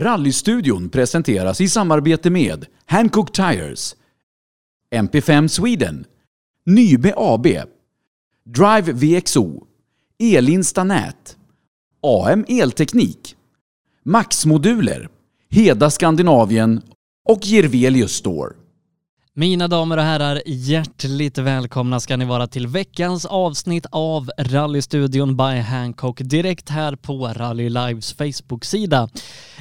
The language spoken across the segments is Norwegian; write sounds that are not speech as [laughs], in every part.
Rallystudion presenteras i samarbete med Hancock Tires, MP5 Sweden, Nybe AB, Drive VXO, Elinsta Nät, AM Elteknik, Max-moduler, Heda Skandinavien och Jirvelius Store. Mina damer och herrar, hjärtligt välkomna ska ni vara till veckans avsnitt av Rallystudion by Hancock direkt här på Rally Lives Facebook-sida.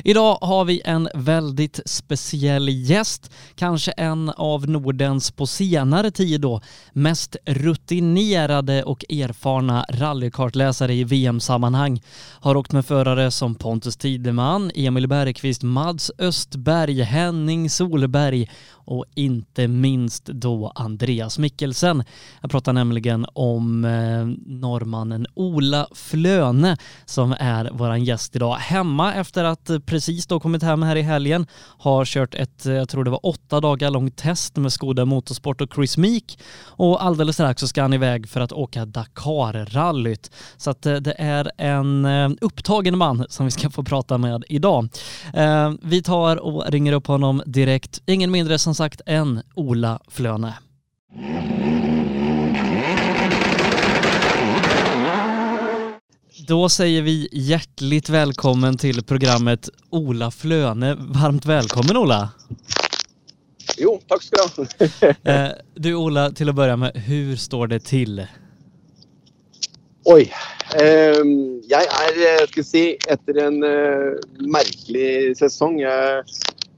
Idag har vi en väldigt speciell gäst, kanske en av Nordens på senare tid då mest rutinerade och erfarna rallykartläsare i VM-sammanhang. Har åkt med förare som Pontus Tideman, Emil Bergqvist, Mads Östberg, Henning Solberg och inte minst då Andreas Mikkelsen. Jag pratar nämligen om eh, norrmannen Ola Flöne som är våran gäst idag. Hemma efter att precis då kommit hem här i helgen har kört ett, jag tror det var åtta dagar långt test med Skoda Motorsport och Chris Meek och alldeles strax så ska han iväg för att åka Dakar-rallyt. Så att eh, det är en eh, upptagen man som vi ska få prata med idag. Eh, vi tar och ringer upp honom direkt. Ingen mindre som sagt än Ola Fløne. Då säger vi hjärtligt välkommen till programmet Ola Flöne. Varmt välkommen Ola! Jo, takk skal du ha. [laughs] Eh, Du Ola, till att börja med, hur står det till? Oi. ehm, jeg er, eh, skal vi si, etter en eh, merkelig sesong, eh,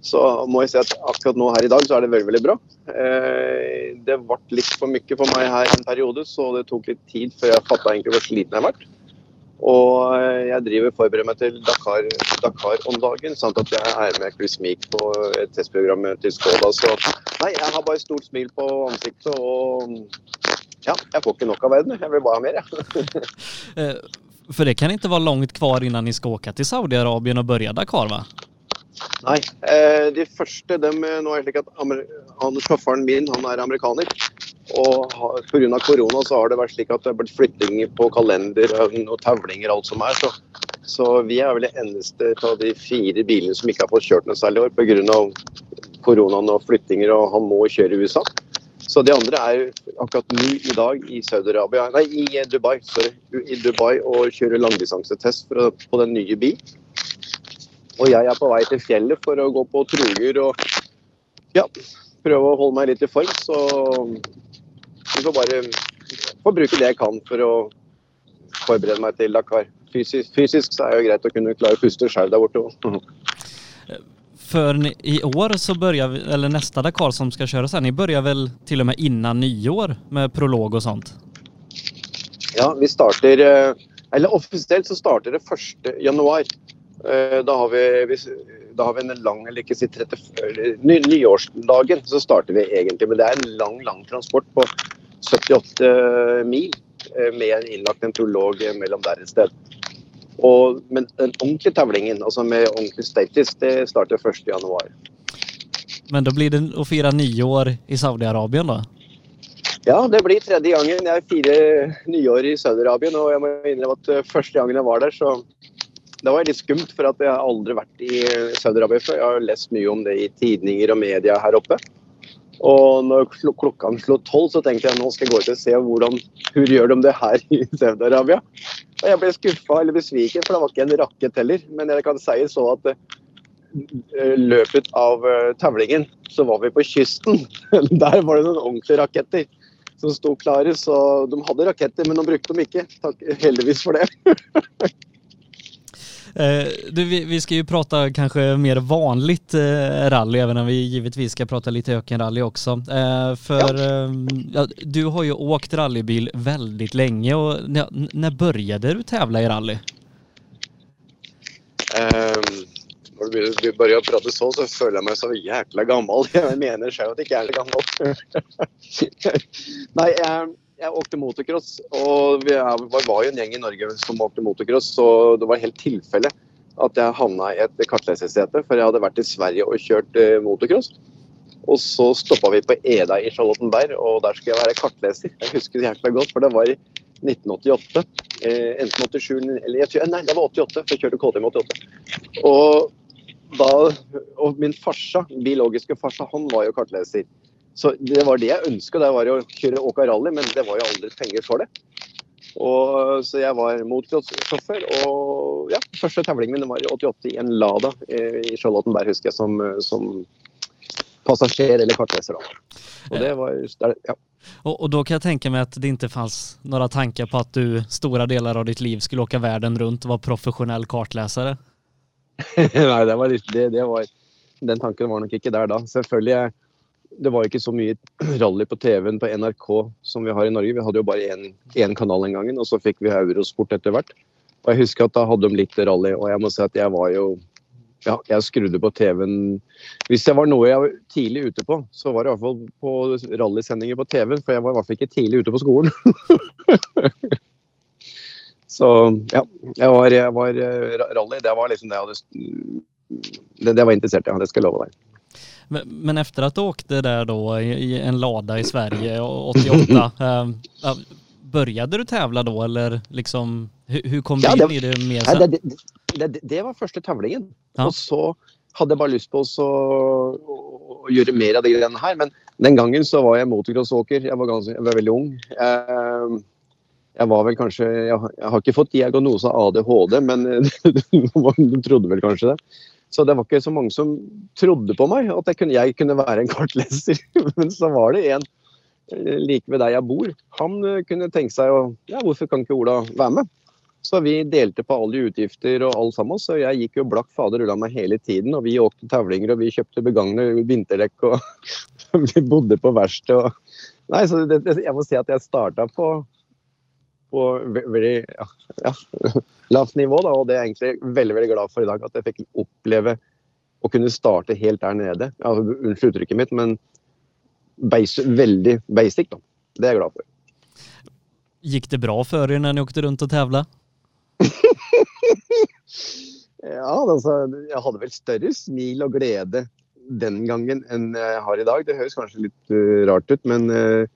så må jeg si at akkurat nå her i dag så er det veldig, veldig bra. Eh, det ble litt for mye for meg her en periode, så det tok litt tid før jeg fatta hvor sliten jeg vært. Og eh, jeg driver forbereder meg til Dakar, Dakar om dagen, samt at jeg er med Meek på et testprogram til Skoda. Så nei, jeg har bare stort smil på ansiktet og ja, jeg får ikke nok av verden. Jeg vil bare ha mer, jeg. Ja. [laughs] For det kan ikke være langt kvar innan ni åke åka Saudi-Arabia og begynne Dakar va? Nei. Eh, de første, dem, eh, nå er det slik at han, sjåføren min han er amerikaner. Og pga. korona så har det vært slik at det har blitt flytting på kalender og tavlinger og alt som er. Så, så vi er vel det eneste av de fire bilene som ikke har fått kjørt noe særlig i år pga. koronaen og flyttinger, og han må kjøre i USA. Så de andre er akkurat nå i dag i Saudi-Arabia, nei i Dubai, sorry, i Dubai og kjører langdistansetest på den nye bil. Og jeg er på vei til fjellet for å gå på truger og ja, prøve å holde meg litt i form. Så vi får bare får bruke det jeg kan for å forberede meg til Dakar. Fysisk, fysisk så er det jo greit å kunne klare å puste sjøl der borte. også. För i år så börjar vi, eller nästa Dakar som ska köras här, ni börjar väl till och med innan nyår med prolog och sånt? Ja, vi starter eh, Eller offisielt så starter det 1. januar. Eh, Da har vi, da har vi en lang Eller ikke si 30, eller ny, nyårsdagen, så starter vi egentlig. Men det er en lang, lang transport på 78 mil eh, med en innlagt en prolog eh, mellom der et sted. Og, men den ordentlige tavlingen, altså med ordentlig status, det starter 1. januar. Men da blir det å fira nyår i Saudi-Arabia, da? Ja, det blir tredje gangen. Jeg firer nyår i Saudi-Arabien, og jeg må innrømme at første gangen jeg var der, så det var litt skummelt, for jeg har aldri vært i Saudi-Arabia før. Jeg har lest mye om det i tidninger og media her oppe. Og når kl klokka slo tolv, så tenkte jeg nå skal jeg gå ut og se hvordan, hun gjør de det her i Saudi-Arabia. Og jeg ble skuffa eller besviken, for det var ikke en rakett heller. Men jeg kan si så at eh, løpet av eh, tavlingen, så var vi på kysten. [laughs] Der var det noen ordentlige raketter som sto klare. Så de hadde raketter, men de brukte dem ikke. Takk, heldigvis for det. [laughs] Eh, du, vi, ska ju prata kanske mer vanligt eh, rally, även om vi givetvis ska prata lite ökenrally också. Eh, för eh, ja, du har ju åkt rallybil väldigt länge och när började du tävla i rally? Um, når du begynner- begynner å prate så, så føler jeg meg så jækla gammel. [laughs] Jeg mener selv at jeg ikke er så gammel. [laughs] Nei, jeg, jeg åkte motocross, og vi er- var, jo en gjeng i Norge som åkte motocross, så det var helt tilfelle at jeg havna i et kartlesersete, for jeg hadde vært i Sverige og kjørt eh, motocross. Og så stoppa vi på Eda i Charlottenberg, og der skulle jeg være kartleser. Jeg husker det jækla godt, for det var i 1988. Eh, enten 87 eller jeg Nei, det var 88, for jeg kjørte KTM 88. Og da, og min farsa, biologiske farsa, han var jo kartleser. Så det var det jeg ønska, det var å kjøre Åka rally, men det var jo aldri penger for det. Og, så jeg var motocrossjåfør. Og ja, første tevlingen min var i 88 i en Lada i Charlottenberg, husker jeg, som, som passasjer eller kartleser. Da. Og det var ja. Og, og, da kan jeg tenke meg at det ikke fanns noen tanker på at du store deler av ditt liv skulle åke verden rundt og være profesjonell kartleser? [laughs] Nei, det var, det, det var, den tanken var nok ikke der da. Selvfølgelig, det var ikke så mye [clears throat] rally på TV-en på NRK som vi har i Norge. Vi hadde jo bare én kanal en gangen, og så fikk vi Eurosport etter hvert. Og jeg husker at da hadde de litt rally, og jeg må si at jeg var jo ja, jeg skrudde på TV-en Hvis det var noe jeg var tidlig ute på, så var det i hvert fall på rallysendinger på TV, for jeg var i hvert fall ikke tidlig ute på skolen. [laughs] så ja, jeg var, jeg var, rally, det var liksom det jeg hadde det, det var interessert i, ja, det skal jeg love deg. Men, efter att du åkte där då i en lada i Sverige 88, äh, [laughs] började du tävla då eller liksom hur, hur kom ja, du in i det mer sen? Det, det, det, det var første tävlingen. Ja. Og så hadde jeg bare lyst på å, å gjøre mer av de greiene her. Men den gangen så var jeg motocrossåker. Jeg, var jeg var veldig ung. Jeg, jeg var vel kanskje jeg, jeg, har ikke fått diagnose av ADHD, men [laughs] du trodde vel kanskje det. Så det var ikke så mange som trodde på meg, at jeg kunne, jeg kunne være en kartleser. [laughs] Men så var det en eh, like ved der jeg bor. Han eh, kunne tenke seg å Ja, hvorfor kan ikke Ola være med? Så vi delte på alle utgifter og alt sammen. Så jeg gikk jo blakk fader ulla meg hele tiden. Og vi åkte tavlinger og vi kjøpte begagne vinterdekk og [laughs] vi bodde på verksted. Nei, så det, jeg må si at jeg starta på, på veldig ja, ja, [laughs] lavt nivå, da. Og det er jeg egentlig veldig veldig glad for i dag. At jeg fikk oppleve å kunne starte helt der nede. Ja, unnskyld uttrykket mitt, men basic, veldig basic, da. Det er jeg glad for. Gikk det bra før når dere åkte rundt og tevla? [laughs] ja, altså, jeg hadde vel større smil og glede den gangen enn jeg har i dag. Det høres kanskje litt uh, rart ut, men uh,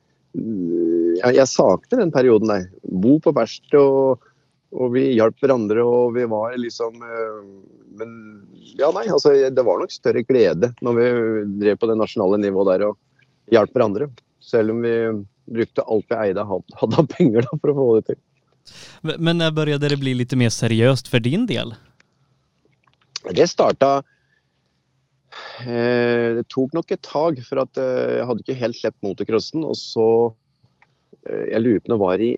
jeg, jeg sakte den perioden der. Bo på verksted, og, og, vi hjalp hverandre, og vi var liksom uh, Men ja, nei, altså det var nok større glede når vi drev på det nasjonale nivået der og hjalp hverandre. Selv om vi brukte alt vi eide hadde av penger da, for å få det til. Men når begynte det bli litt mer seriøst for din del? Det starta eh, Det tok nok et tag, for at eh, jeg hadde ikke helt sluppet motocrossen. Og så eh, Jeg lurer på om det var i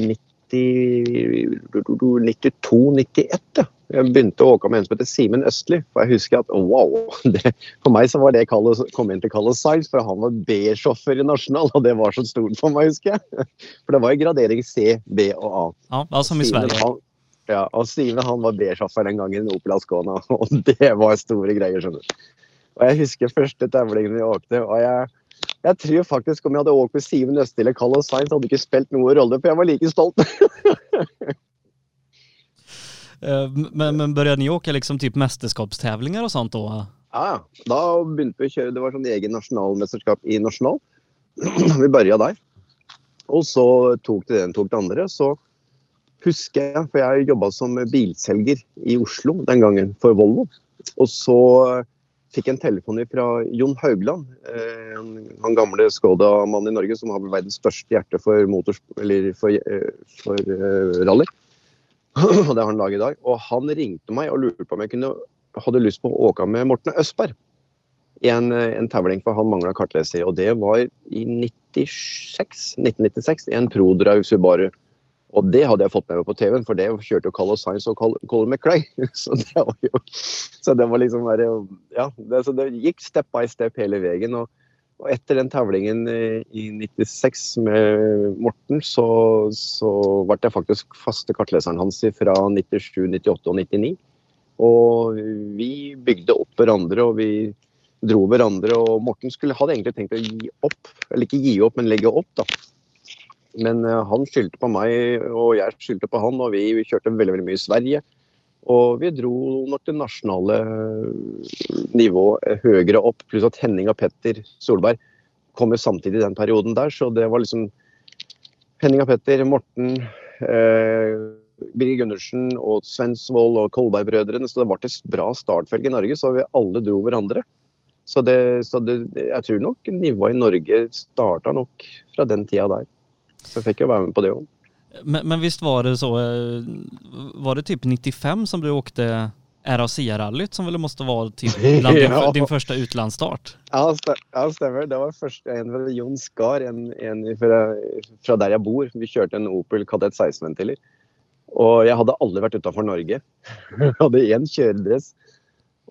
92-91. Jeg begynte å åke med en som heter Simen Østli. For jeg husker at wow, [laughs] det, For meg så var det å kom inn til Carlos Sainz, for han var B-sjåfør i Nasjonal, og det var så stort for meg, husker jeg. [laughs] For det var jo gradering C, B og A. Ja, som i Sverige. Han, ja, og Simen han var B-sjåfør den gangen i Opel Ascona, [laughs] og det var store greier, skjønner du. Og jeg husker første tevlingen vi åkte, og jeg jeg tror faktisk om jeg hadde åkt med Simen Østli eller Carlos Sainz, hadde ikke spilt noen rolle, for jeg var like stolt. [laughs] Eh, men, men började ni åka liksom typ mästerskapstävlingar og sånt då? Ja, da begynte vi å kjøre. Det var sånn egen nasjonalmesterskap i nasjonal. [clears throat] vi begynte der. Og så tok det den, tok det andre. Så husker jeg, for jeg jobba som bilselger i Oslo den gangen for Volvo. Og så fikk en telefon fra Jon Haugland, eh, han gamle Skoda-mannen i Norge som har verdens største hjerte for, motors, for, eh, for rally. [clears throat] og det har han laget i dag. Og han ringte meg og lurte på om jeg kunne, hadde lyst på å åke med Morten Østberg i en, en tevling, for han mangla kartleser. Og det var i 96, 1996 i en ProDrive Subaru. Og det hadde jeg fått med meg på TV-en, for det kjørte jo Carlos Sainz og Colin McClay. [laughs] Så det var jo så det var liksom bare, Ja, det, så det gikk step by step hele veien. og og etter den tavlingen i 96 med Morten, så, så ble jeg faktisk faste kartleseren hans fra 97, 98 og 99. Og vi bygde opp hverandre, og vi dro hverandre. Og Morten skulle, hadde egentlig tenkt å gi opp, eller ikke gi opp, men legge opp, da. Men uh, han skyldte på meg, og jeg skyldte på han, og vi, kjørte veldig, veldig mye i Sverige. Og vi dro nok det nasjonale nivået høyere opp, pluss at Henning og Petter Solberg kom jo samtidig i den perioden der, så det var liksom Henning og Petter, Morten, eh, Birger Gundersen og Svensvold og Kolberg-brødrene. Så det ble et bra startfelg i Norge, så vi alle dro hverandre. Så, det, så det, jeg tror nok nivået i Norge starta nok fra den tida der. Så jeg fikk jo være med på det. Men, men visst var det så, eh, var det typ 95 som du åkte RAC-rallyt som ville måste vara typ [laughs] bland din, Ja. din första utlandsstart? Ja, ste- ja, stemmer. Det var første en Jon Skar, en, en fra, fra der jeg bor. Vi kjørte en Opel Kadett 16-ventiler. Og jeg hadde aldri vært utafor Norge. [laughs] Jeg hadde én kjøredress.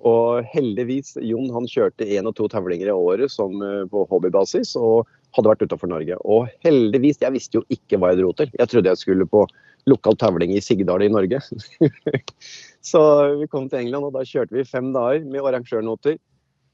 Og heldigvis, Jon han kjørte én og to tavlinger i året som, eh, på hobbybasis og hadde vært utafor Norge. Og heldigvis, jeg visste jo ikke hva jeg dro til. Jeg trodde jeg skulle på lokal tavling i Sigdal i Norge. [laughs] Så vi kom til England, og da kjørte vi fem dager med arrangørnoter.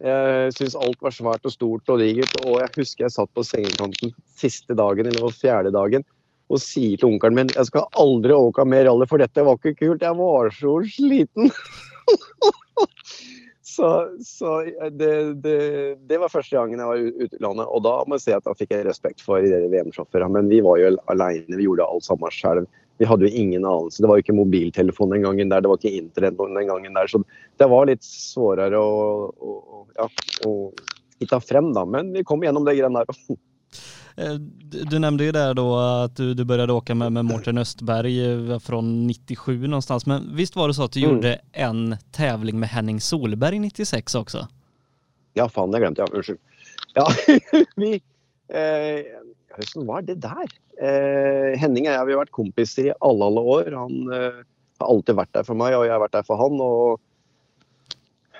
Jeg syntes alt var svært og stort og digert. Og jeg husker jeg satt på sengekanten siste dagen, eller fjerde dagen, og sier til onkelen min jeg skal aldri overkomme mer rally, for dette var ikke kult. Jeg var så sliten. [laughs] så så det, det, det var første gangen jeg var ute i landet. Og da må jeg si at da fikk jeg respekt for VM-sjåførene. Men vi var jo aleine, vi gjorde alt sammen selv. Vi hadde jo ingen anelse. Det var jo ikke mobiltelefon den gangen der, det var ikke internett den gangen der. Så det var litt svårere å, å, ja, å hitta frem, da. Men vi kom gjennom det greiene der. [laughs] Eh, Du nevnte nämnde ju där då att du, du började åka med, med Mårten Östberg eh, från 97 någonstans. Men visst var det så att du Mm. gjorde en tävling med Henning Solberg 96 också? Ja, faen, det glemte jeg. Unnskyld. Ja, [laughs] vi eh, hva var det der? Eh, Henning og jeg vi har vært kompiser i alle, alle år. Han eh, har alltid vært der for meg, og jeg har vært der for han. og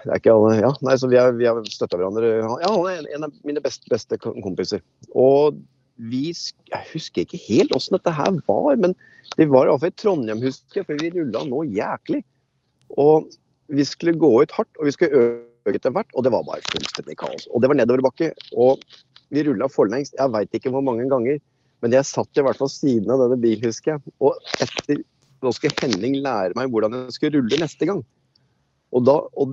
det er ikke alle, ja, nei, så Vi har, vi støtta hverandre. Ja, han er en- av mine beste, beste kompiser. Og vi Jeg husker ikke helt åssen dette her var, men det var iallfall i Trondheim, husker jeg, for vi rulla nå jæklig. Og vi skulle gå ut hardt, og vi skulle øke etter hvert, og det var bare fullstendig kaos. Og det var nedoverbakke. Og vi rulla forlengst, jeg veit ikke hvor mange ganger, men jeg satt i hvert fall siden av denne bilen, husker jeg. Og etter Nå skal Henning lære meg hvordan jeg skal rulle neste gang. Og, da, og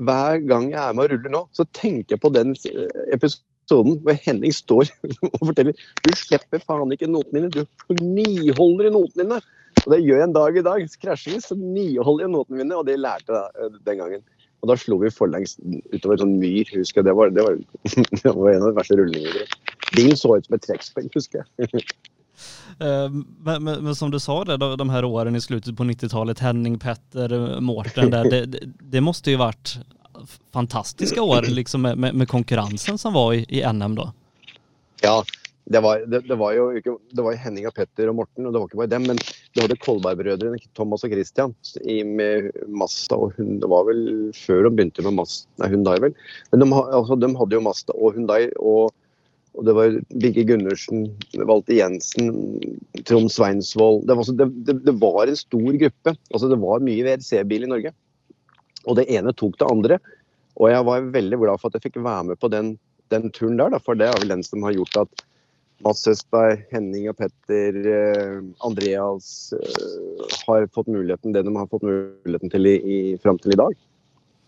hver gang jeg er med og ruller nå, så tenker jeg på den eh, episoden hvor Henning står [laughs] og forteller du slipper faen ikke notene dine, du niholder i notene dine. Og det gjør jeg en dag i dag. Vi, så niholder jeg notene mine, og det lærte jeg eh, den gangen. Og da slo vi forlengs utover en sånn myr, husker jeg. Det var, det var, [laughs] det var en av de verste rullingene. Bilen så ut som et trekkspill, husker jeg. [laughs] Eh, Men, men, men som du sa där, de, här åren i slutet på 90-talet, Henning, Petter, Mårten där, det, det, det måste ju varit fantastiska år liksom med, med, konkurrensen som var i, i NM då. Ja, det var, det, det var jo ikke Det var Henning og Petter og Morten, og det var ikke bare dem. Men du hadde Kolberg-brødrene, Thomas og Christian, i, med Masta og hun, Det var vel før de begynte med Masta, nei, Hyundai, vel. Men de, altså, de hadde jo Masta og Hyundai. og og det var Bigge Gundersen, Walter Jensen, Trond Sveinsvold det var, altså, det, det, det var en stor gruppe. altså Det var mye VRC-bil i Norge. Og det ene tok det andre. Og jeg var veldig glad for at jeg fikk være med på den, den turen der, da, for det er vel den som har gjort at Mats Østberg, Henning og Petter, eh, Andreas eh, har fått muligheten, det de har fått muligheten til i, i, fram til i dag.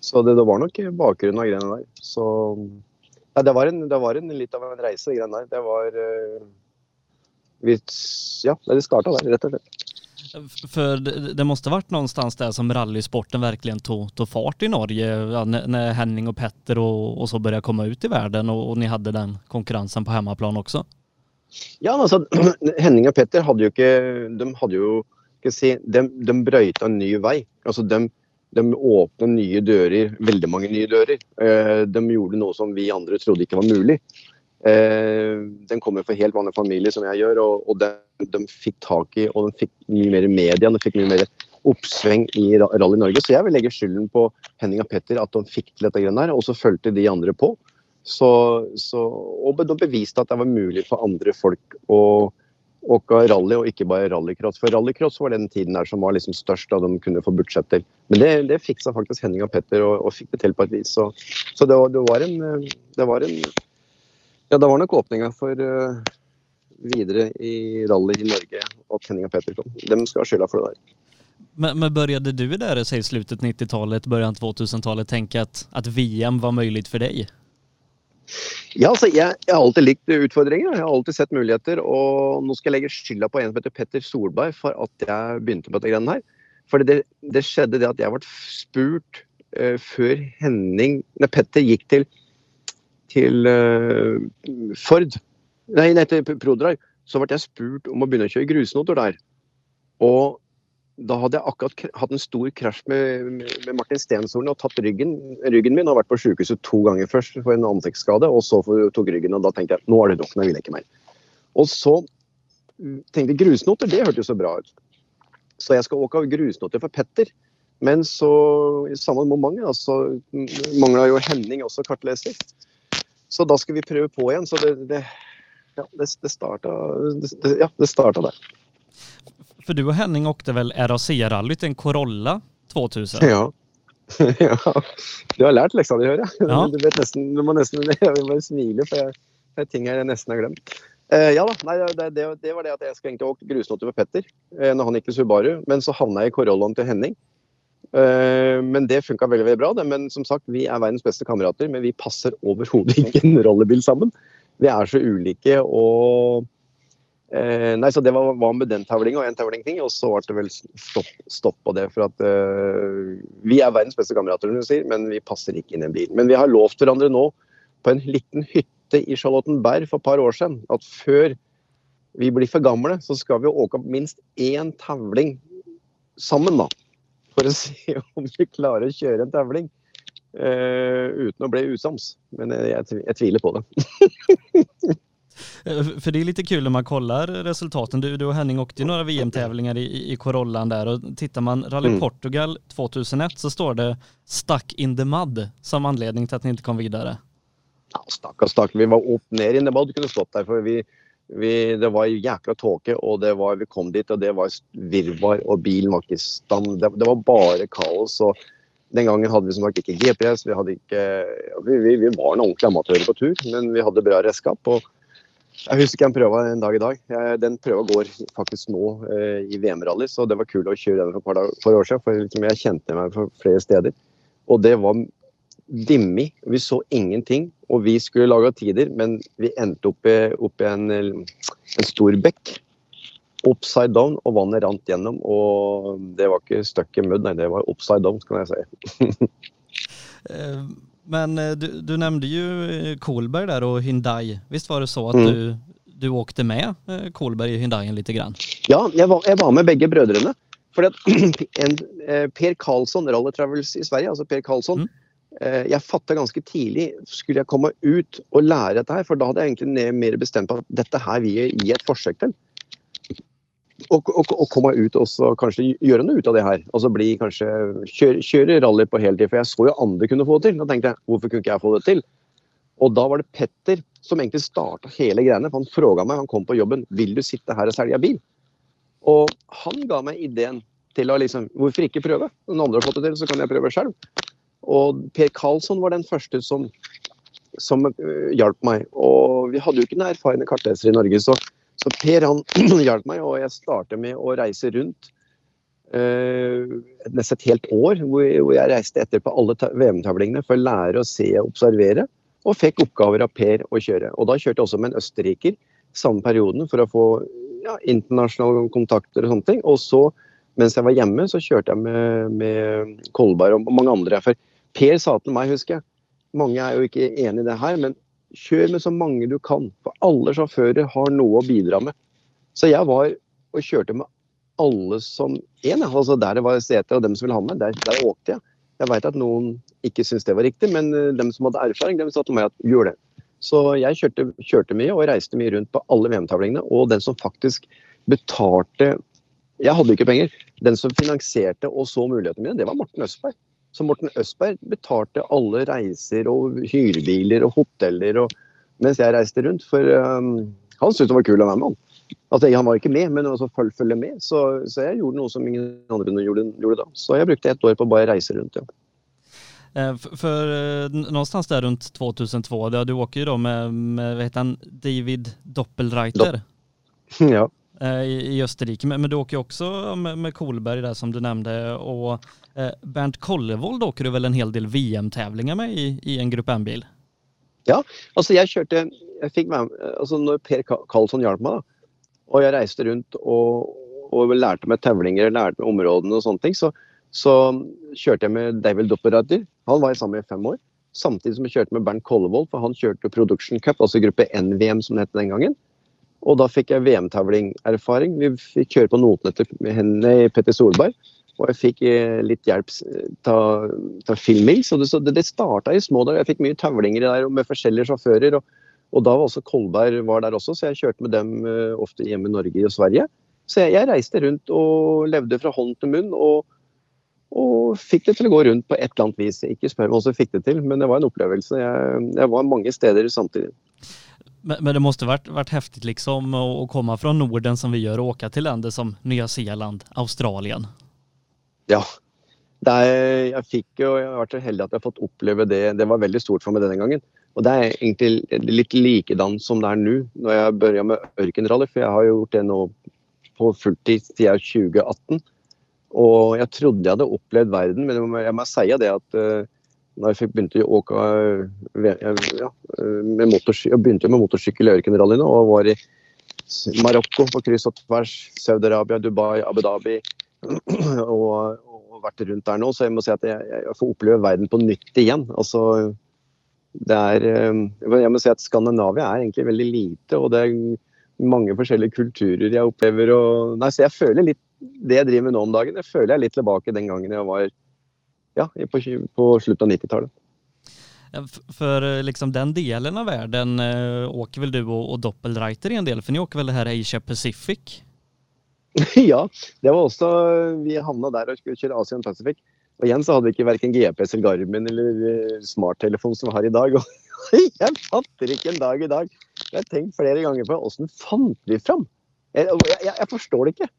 Så det, det var nok bakgrunnen av greiene der. Så ja, det, var en, det var en, litt av en reise, de greiene der. Det var uh, vi, Ja, det starta der, rett og slett. For För det, det måste varit någonstans där som rallysporten verkligen tog, tog fart i Norge, ja, när, Henning och Petter och, och så började komma ut i världen och, och ni hade den konkurrensen på hemmaplan också. Ja, altså, [clears throat] Henning og Petter hadde jo ikke De hadde jo skal si, de, de brøyta en ny vei. Altså, de, de åpna nye dører, veldig mange nye dører. Eh, De gjorde noe som vi andre trodde ikke var mulig. Eh, Den kommer fra helt vanlig familie, som jeg gjør, og, de, de fikk tak i og de fikk mye mer media. De fikk mye mer oppsving i Rally Norge. Så jeg vil legge skylden på Henning og Petter at de fikk til dette greiene og så fulgte de andre på. Så, så, og de beviste at det var mulig for andre folk å åke rally, og ikke bare rallycross. For rallycross var den tiden der som var liksom størst, da de kunne få budsjett til. Men det, det fiksa faktisk Henning og Petter, og, og fikk det til på et vis. Så, så det, var, det var en Det var en Ja, det var nok åpninga for uh, videre i rally i Norge at Henning og Petter kom. De skal ha skylda for det der. Men, men började du i säg slutet 90-talet, början 2000-talet tenke at, at VM var mulig for dig? Ja, altså, jeg, jeg, har alltid likt utfordringer. Jeg har alltid sett muligheter. Og nå skal jeg legge skylda på en som heter Petter Solberg for at jeg begynte på dette greiene her. For det, det, skjedde det at jeg ble spurt uh, før Henning Nei, Petter gikk til, til uh, Ford. Nei, nei, til ProDrive. Så ble jeg spurt om å begynne å kjøre grusnoter der. Og da hadde jeg akkurat hatt en stor krasj med, med Martin Stensolen og tatt ryggen. Ryggen min har vært på sykehuset to ganger først for en ansiktsskade, og så tok ryggen. og Da tenkte jeg nå er det nok, nå vil jeg ikke mer. Og så tenkte jeg grusnoter, det hørtes så bra ut. Så jeg skal åke av grusnoter for Petter. Men så, i samme moment, så mangla jo Henning også kartleser. Så da skal vi prøve på igjen. Så det, det, ja, det, det starta, ja, det starta der. För du och Henning åkte väl RAC-rallyt, en Corolla 2000? Ja. [laughs] ja. Du har lært leksa di, hører jeg. Ja. Du, vet nesten, du må nesten jeg bare smile, for jeg, det er ting jeg nesten har glemt. Uh, ja da, nei, det, det, det, var det at jeg skulle egentlig åkt grusnoter med Petter uh, når han gikk til Subaru, men så havna jeg i Corollaen til Henning. Uh, men det funka veldig veldig bra. Det. Men som sagt, vi er verdens beste kamerater, men vi passer overhodet ikke en [laughs] rollebil sammen. Vi er så ulike og Eh, nei, så Det var, var med den tavlinga og en tavling ting, og så ble det vel stopp, stopp på det. For at eh, vi er verdens beste kamerater, sier, men vi passer ikke inn i en bil. Men vi har lovt hverandre nå, på en liten hytte i Charlottenberg for et par år siden, at før vi blir for gamle, så skal vi åke opp minst én tavling sammen, da. For å [laughs] se om vi klarer å kjøre en tavling. Uh, uten å bli usams. Men jeg, jeg, jeg tviler på det. [laughs] Eh, för det är lite kul när man kollar resultaten. Du, du och Henning åkte ju några VM-tävlingar i, i Corollan där och tittar man Rally mm. Portugal 2001 så står det stuck in the mud som anledning till att ni inte kom vidare. Ja, stakkars, stakkars. Vi var opp ned i the mud kunne stått der. for vi, vi, Det var jækla tåke, og det var, vi kom dit, og det var virvar, og bilen var ikke i stand. Det, det, var bare kaos. og Den gangen hadde vi som sagt ikke GPS. Vi, hadde ikke, vi, vi, vi var noen ordentlig amatører på tur, men vi hadde bra redskap. og jeg husker en prøve en dag i dag. Den prøva går faktisk nå eh, i VM-rally, så det var kult å kjøre den for et par, par, år siden. For liksom, jeg kjente meg fra flere steder. Og det var dimmig. Vi så ingenting. Og vi skulle lage tider, men vi endte opp i, opp i en, en, stor bekk. Upside down, og vannet rant gjennom. Og det var ikke stuck i mud, nei, det var upside down, kan jeg si. [laughs] Men eh, du, du nämnde ju eh, Kolberg där och Hyundai. Visst var det så at mm. du, du åkte med eh, Kolberg i Hyundaien lite grann? Ja, jeg var, jeg var med begge brødrene. For en, Per Karlsson, Rally Travels i Sverige, altså Per Karlsson, mm. Jeg fatta ganske tidlig skulle jeg komme ut og lære dette her, for da hadde jeg egentlig mer bestemt på at dette her vil jeg gi et forsøk til og, og, og komme ut og kanskje gjøre noe ut av det her. Altså bli kanskje kjøre, kjøre rally på heltid. For jeg så jo andre kunne få det til. Da tenkte jeg hvorfor kunne ikke jeg få det til? Og da var det Petter som egentlig starta hele greiene. For han fråga meg, han kom på jobben, vil du sitte her og selge bil? Og han ga meg ideen til å liksom Hvorfor ikke prøve? Når andre har fått det til, så kan jeg prøve selv. Og Per Karlsson var den første som, som uh, hjalp meg. Og vi hadde jo ikke noen erfarne kartleser i Norge, så så Per [clears throat] han hjalp meg, og jeg startet med å reise rundt Eh, nesten et helt år. Hvor jeg reiste etter på alle VM-tavlingene for å lære å se og observere. Og fikk oppgaver av Per å kjøre. Og da kjørte jeg også med en østerriker samme perioden for å få ja, internasjonale kontakter og sånne ting. Og så, mens jeg var hjemme, så kjørte jeg med, med Kolberg og mange andre. For Per sa til meg, husker jeg, mange er jo ikke enig i det her, men Kjør med så mange du kan, for alle sjåfører har noe å bidra med. Så jeg var og kjørte med alle som én. Altså der det var seter og dem som ville ha meg, der, der åkte jeg. Jeg veit at noen ikke syntes det var riktig, men eh, dem som hadde erfaring, dem sa til meg at gjør det. Så jeg kjørte, kjørte mye og reiste mye rundt på alle VM-tavlingene. Og den som faktisk betalte Jeg hadde ikke penger. Den som finansierte og så mulighetene mine, det var Morten Østberg. Så Morten Østberg betalte alle reiser og hyrebiler og hoteller og, mens jeg reiste rundt. For um, han syntes det var kult å være med. Han. Altså, han var ikke med, men altså, følge, med. Så, så, jeg gjorde noe som ingen andre gjorde, gjorde, da. Så jeg brukte ett år på å bare reise rundt. ja. For för, för eh, någonstans där runt 2002, du åker ju då med, med vad heter han, David Doppelreiter. [laughs] ja. Eh, i, Österrike. Men, men, du åker ju också med, med Kolberg där som du nämnde och eh, Bernt Kollevold åker du väl en hel del VM-tävlingar med i, i en Grupp M-bil? Ja, Altså, jeg kjørte jeg fikk med, altså Når Per Karlsson hjalp meg, da, og jeg reiste rundt og, og lærte meg tevlinger, lærte meg områdene og sånne ting, så, så kjørte jeg med David Dopperater. Han var jeg sammen med i fem år. Samtidig som jeg kjørte med Bernt Kollevold, for han kjørte Production Cup, altså gruppe NVM som det het den gangen. Og da fikk jeg VM-tavlingerfaring. Vi fikk kjøre på notene til henne i Petter Solberg. Og jeg fikk eh, litt hjelp til, Phil Mills. Og det, så det, det starta i små dager. Jeg fikk mye tavlinger der med forskjellige sjåfører. Og, og da var også Kolberg var der også, så jeg kjørte med dem eh, ofte hjemme i Norge og Sverige. Så jeg, jeg reiste rundt og levde fra hånd til munn. og og fikk det til å gå rundt på et eller annet vis. Ikke spør meg hvordan jeg fikk det til, men det var en opplevelse. Jeg, jeg var mange steder samtidig. Men, men det måste varit, varit häftigt liksom att komma från Norden som vi gör och åka till länder som Nya Zeeland, Australien. Ja. Er, jeg fikk jo, jeg har vært så heldig at jeg har fått oppleve det. Det var veldig stort for meg denne gangen. Og det er egentlig litt likedan som det er nå, når jeg begynner med ørkenrally. For jeg har jo gjort det nå på fulltid siden 2018. Og jeg trodde jeg hadde opplevd verden, men jeg må, si det at når jeg fikk begynte å åke uh, ja, med motorsykkel, jeg begynte med motorsykkel i ørkenrallyene og var i Marokko på kryss og tvers, Saudi-Arabia, Dubai, Abu Dhabi. [clears throat] og, og vært rundt der nå, så jeg må si at jeg, jeg får oppleve verden på nytt igjen. Altså, det er, uh, jeg må si at Skandinavia er egentlig veldig lite, og det er mange forskjellige kulturer jeg opplever. Og, nei, så jeg føler litt det jeg driver med nå om dagen, det føler jeg litt tilbake den gangen jeg var ja, på, på slutten av 90-tallet. For För eh, liksom den delen av världen eh, åker väl du och, och Doppelreiter i en del, för ni åker väl det här Asia Pacific? [laughs] ja, det var også Vi havna der og skulle kjøre Asian Pacific. Og igjen så hadde vi ikke verken GPS eller Garmin eller eh, smarttelefon som vi har i [laughs] dag. Og jeg fatter ikke en dag i dag. Jeg har tenkt flere ganger på åssen fant vi fram? Jeg, jeg, jeg forstår det ikke.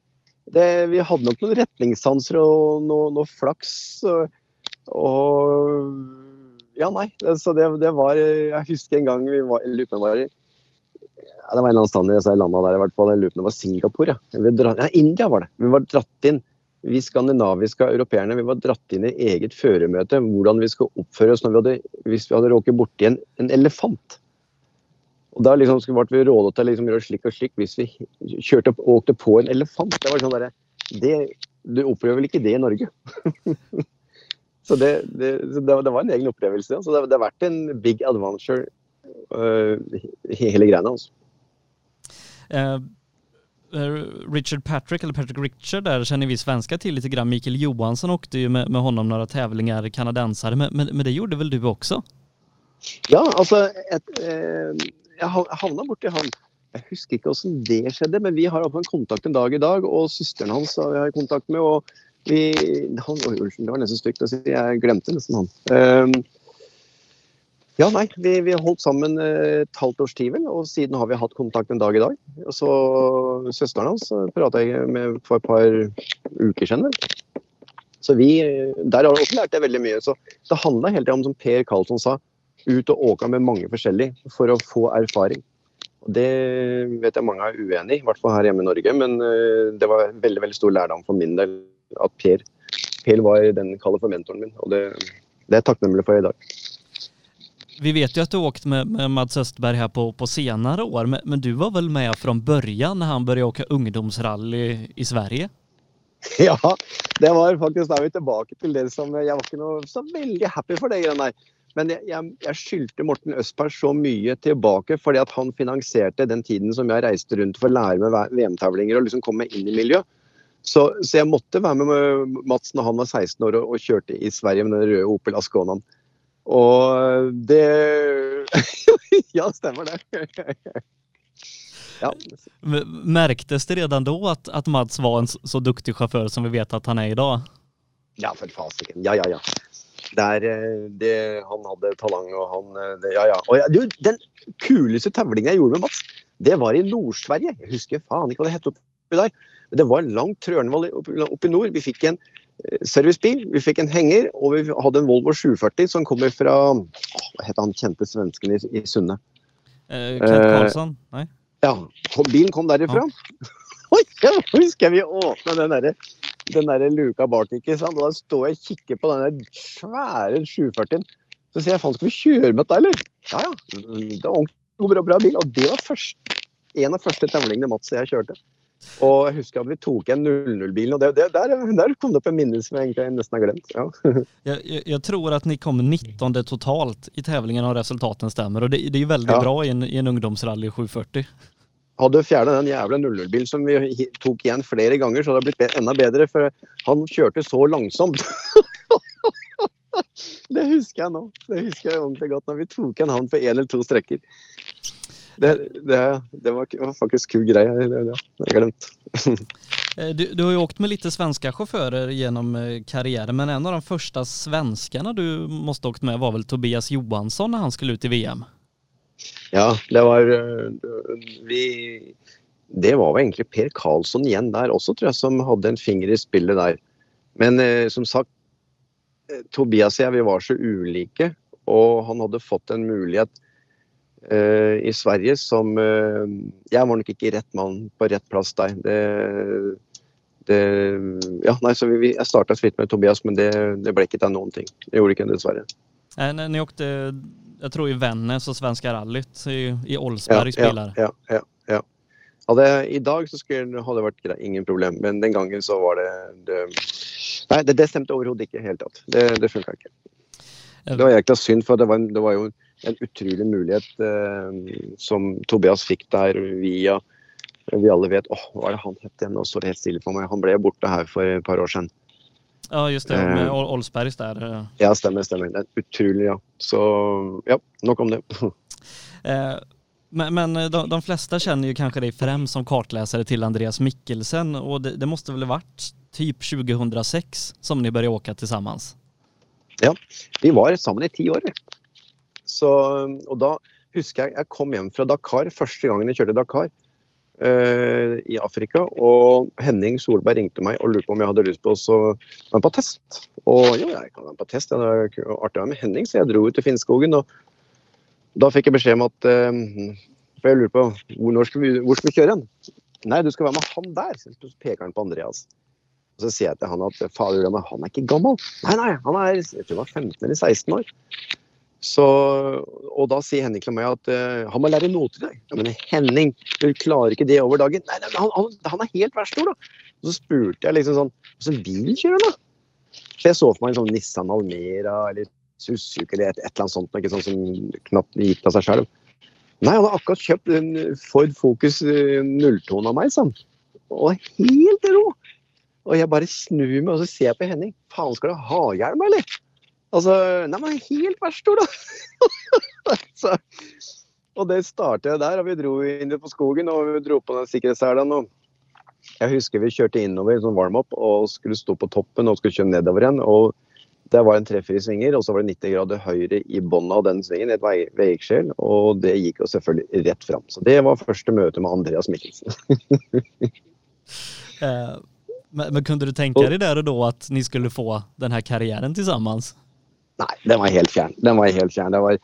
Det, vi hadde nok noen retningssanser og noe, noe flaks. Og, og Ja, nei. Så det, det var Jeg husker en gang vi var, var i ja, det var en eller annen stand i disse landene der, i hvert fall. Jeg lurer var Singapore. Ja. Dra, ja, India var det. Vi var dratt inn, vi skandinaviske europeerne, vi var dratt inn i eget føremøte hvordan vi skulle oppføre oss vi hadde, hvis vi hadde råket borti en, en elefant. Og Da liksom ble vi rådet til å liksom gjøre slik og slik hvis vi kjørte opp, åkte på en elefant. Det var sånn der, det, Du opplever vel ikke det i Norge? [laughs] så det, det, så det, det var en egen opplevelse. Så det, det har vært en big adventure, uh, hele greiene. altså. Eh, Richard Patrick, eller Patrick Richard, där känner vi svenskar till lite grann. Mikael Johansson åkte ju med, med honom några tävlingar, kanadensare, men, men, men det gjorde väl du också? Ja, altså et, eh, Jeg hav- havna borti han. Jeg husker ikke hvordan det skjedde, men vi har iallfall kontakt en dag i dag. Og søsteren hans har jeg kontakt med. og vi, han, oi, Unnskyld, det var nesten stygt å si. Jeg glemte nesten han. Um, ja, nei, vi, vi holdt sammen eh, et halvt års tid, vel, og siden har vi hatt kontakt en dag i dag. Og så Søsteren hans prata jeg med for et par uker siden. Så vi, eh, Der har jeg også lært jeg veldig mye. Så det handla hele tida om, som Per Karlsson sa, ut og åka med mange forskjellige for å få erfaring. Det vet jeg mange er uenig i, i hvert fall her hjemme i Norge. Men eh, det var veldig veldig stor lærdom for min del at Per, per var den kaller for mentoren min. Og det, det er jeg takknemlig for i dag. Vi vet jo at du åkt med, med Mads Östberg her på, på senere år, men, men du var vel med fra början når han begynte å åke ungdomsrally i Sverige? [laughs] Ja, det var faktisk Da vi tilbake til det som Jeg var ikke noe så veldig happy for det greiene der. Men jeg, jeg, jeg skyldte Morten Østberg så mye tilbake fordi at han finansierte den tiden som jeg reiste rundt for å lære meg VM-tavlinger og liksom komme inn i miljø. Så, så jeg måtte være med Mats når han var 16 år og, og kjørte i Sverige med den røde Opel Asconaen. Og det [laughs] Ja, stemmer det. [laughs] ja. Merktes det redan da at, at Mats var en så, duktig sjåfør som vi vet at han er i dag? Ja, for fasiken. Ja, ja, ja. Der, det, han hadde talang, og han det, Ja, ja. Og ja, du, den kuleste tavlingen jeg gjorde med Mats, det var i Nord-Sverige. Jeg husker faen ikke hva det het oppi der. Det var langt Trørnvoll oppe opp i nord. Vi fikk en eh, servicebil, vi fikk en henger, og vi hadde en Volvo 740 som kommer fra Hva het han kjente svensken i, i Sunne? Eh, Kent Eh, Karlsson? Nei? Ja, bilen kom derifra. [laughs] Oi, ja, husker jeg vi åpna den derre den der luka bak, ikke sant. Og da står jeg og kikker på den der svære 740-en. Så sier jeg faen, skal vi kjøre med dette, eller? Ja, ja. Det var ordentlig bra, bra bil. Og det var først, en av første tevlingene Mats og jeg kjørte. Og jeg husker at vi tok igjen 00-bilen, og det, det, der, der, kom det opp en minnelse som jeg egentlig nesten har glemt. Ja. [laughs] jeg, jeg, jeg, tror at ni kom 19 totalt i tävlingen og resultatene stemmer, og det, det er veldig ja. bra i en, i en ungdomsrally 740. Hadde fjerna den jævla 00-bilen som vi tok igjen flere ganger, så hadde det blitt enda bedre, for han kjørte så langsomt. [laughs] det husker jeg nå. Det husker jeg ordentlig godt når vi tok igjen han på én eller to strekker. Det, det, det var, faktisk kul greie. Det, det, jeg glemt. [laughs] Eh, du, du, har jo åkt med litt svenske sjåfører gjennom eh, karrieren, men en av de første svenskene du måtte åkt med, var vel Tobias Johansson når han skulle ut i VM? Ja, det var eh, vi, Det var vel egentlig Per Karlsson igjen der også, tror jeg, som hadde en finger i spillet der. Men eh, som sagt, Tobias og jeg vi var så ulike, og han hadde fått en mulighet i Sverige som eh, Jeg var nok ikke rett mann på rett plass der. Det, det, ja, nei, så vi, jeg starta så vidt med Tobias, men det, det ble ikke til noen ting. Det gjorde ikke det, dessverre. Nei, ni åkte, jeg tror i Vennes og Svenska rallyt i, i Olsberg ja, spiller. Ja, ja, ja. Hadde, I dag så skulle, hadde det vært greit, ingen problem, men den gangen så var det det, Nei, det, stemte overhodet ikke i det hele tatt. Det, det funka ikke. Det var egentlig synd, for det var, det var jo en utrolig mulighet eh, som Tobias fikk der via Vi alle vet åh, hva er det han het igjen? Nå står det helt stille for meg. Han ble borte her for et par år siden. Ja, just det. Med eh, Olsbergs der. Eh. Ja, stemmer. stemmer. Det er utrolig, ja. Så ja, nok om det. [laughs] eh, men, men de, de, fleste kjenner jo kanskje deg frem som kartlesere til Andreas Mikkelsen, og det, det måtte vel ha vært typ 2006 som ni begynte åke sammen? Ja, vi var sammen i ti år. Så, og da husker jeg jeg kom hjem fra Dakar første gangen jeg kjørte Dakar uh, i Afrika. Og Henning Solberg ringte meg og lurte på om jeg hadde lyst på å være på test. Og jo, jeg kan være på test, det er artig å være med Henning, så jeg dro ut til Finnskogen. Og da fikk jeg beskjed om at uh, For jeg lurer på hvor, skal vi, hvor skal vi kjøre hen? Nei, du skal være med han der. Så peker han på Andreas. Og så sier jeg til han at fader, han er ikke gammel. Nei, nei, han er jeg tror han var 15 eller 16 år. Så, og da sier Henning til meg at uh, han må lære noter i dag. Ja, men Henning, du klarer ikke det over dagen. Nei, nei han, han, han, er helt verstor, da. Og så spurte jeg liksom sånn Åssen bil kjører han, da? Så jeg så for meg en sånn Nissan Almera eller Suzuki eller et, et eller annet sånt ikke sånn som knapt gikk av seg sjøl. Nei, han har akkurat kjøpt en Ford Focus eh, nulltone av meg, sånn. Og helt ro. Og jeg bare snur meg og så ser jeg på Henning. Faen, skal du ha hjelm, eller? Altså, nei, men helt verstor, da! [laughs] altså, og det startet jeg der, og vi dro inn på skogen og vi dro på den sikkerhetshæla. Jeg husker vi kjørte innover sånn warm-up og skulle stå på toppen og skulle kjøre nedover igjen. og det var en treffer i svinger, og så var det 90 grader høyre i bånn av den svingen, et veiskjell. Og det gikk jo selvfølgelig rett fram. Så det var første møte med Andreas Mikkelsen. [laughs] eh, men, men, kunne du tenke deg der og da at ni skulle få denne karrieren sammen? Nei, den var helt fjern. Den var helt fjern. Det var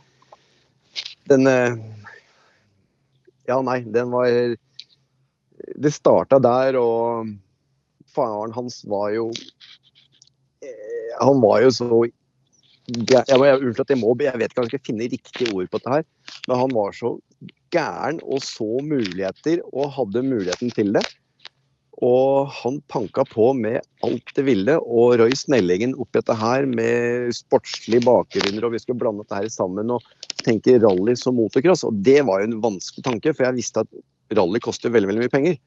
Den eh, Ja, nei, den var Det starta der, og faren hans var jo eh, Han var jo så jeg, jeg, må, jeg vet ikke om jeg skal finne riktige ord på dette her, men han var så gæren og så muligheter og hadde muligheten til det. Og han panka på med alt det ville. Og Roy Snellingen oppi dette her med sportslige bakgrunner, og vi skulle blande dette her sammen og tenke rally som motocross. Og det var jo en vanskelig tanke, for jeg visste at rally koster veldig, veldig mye penger.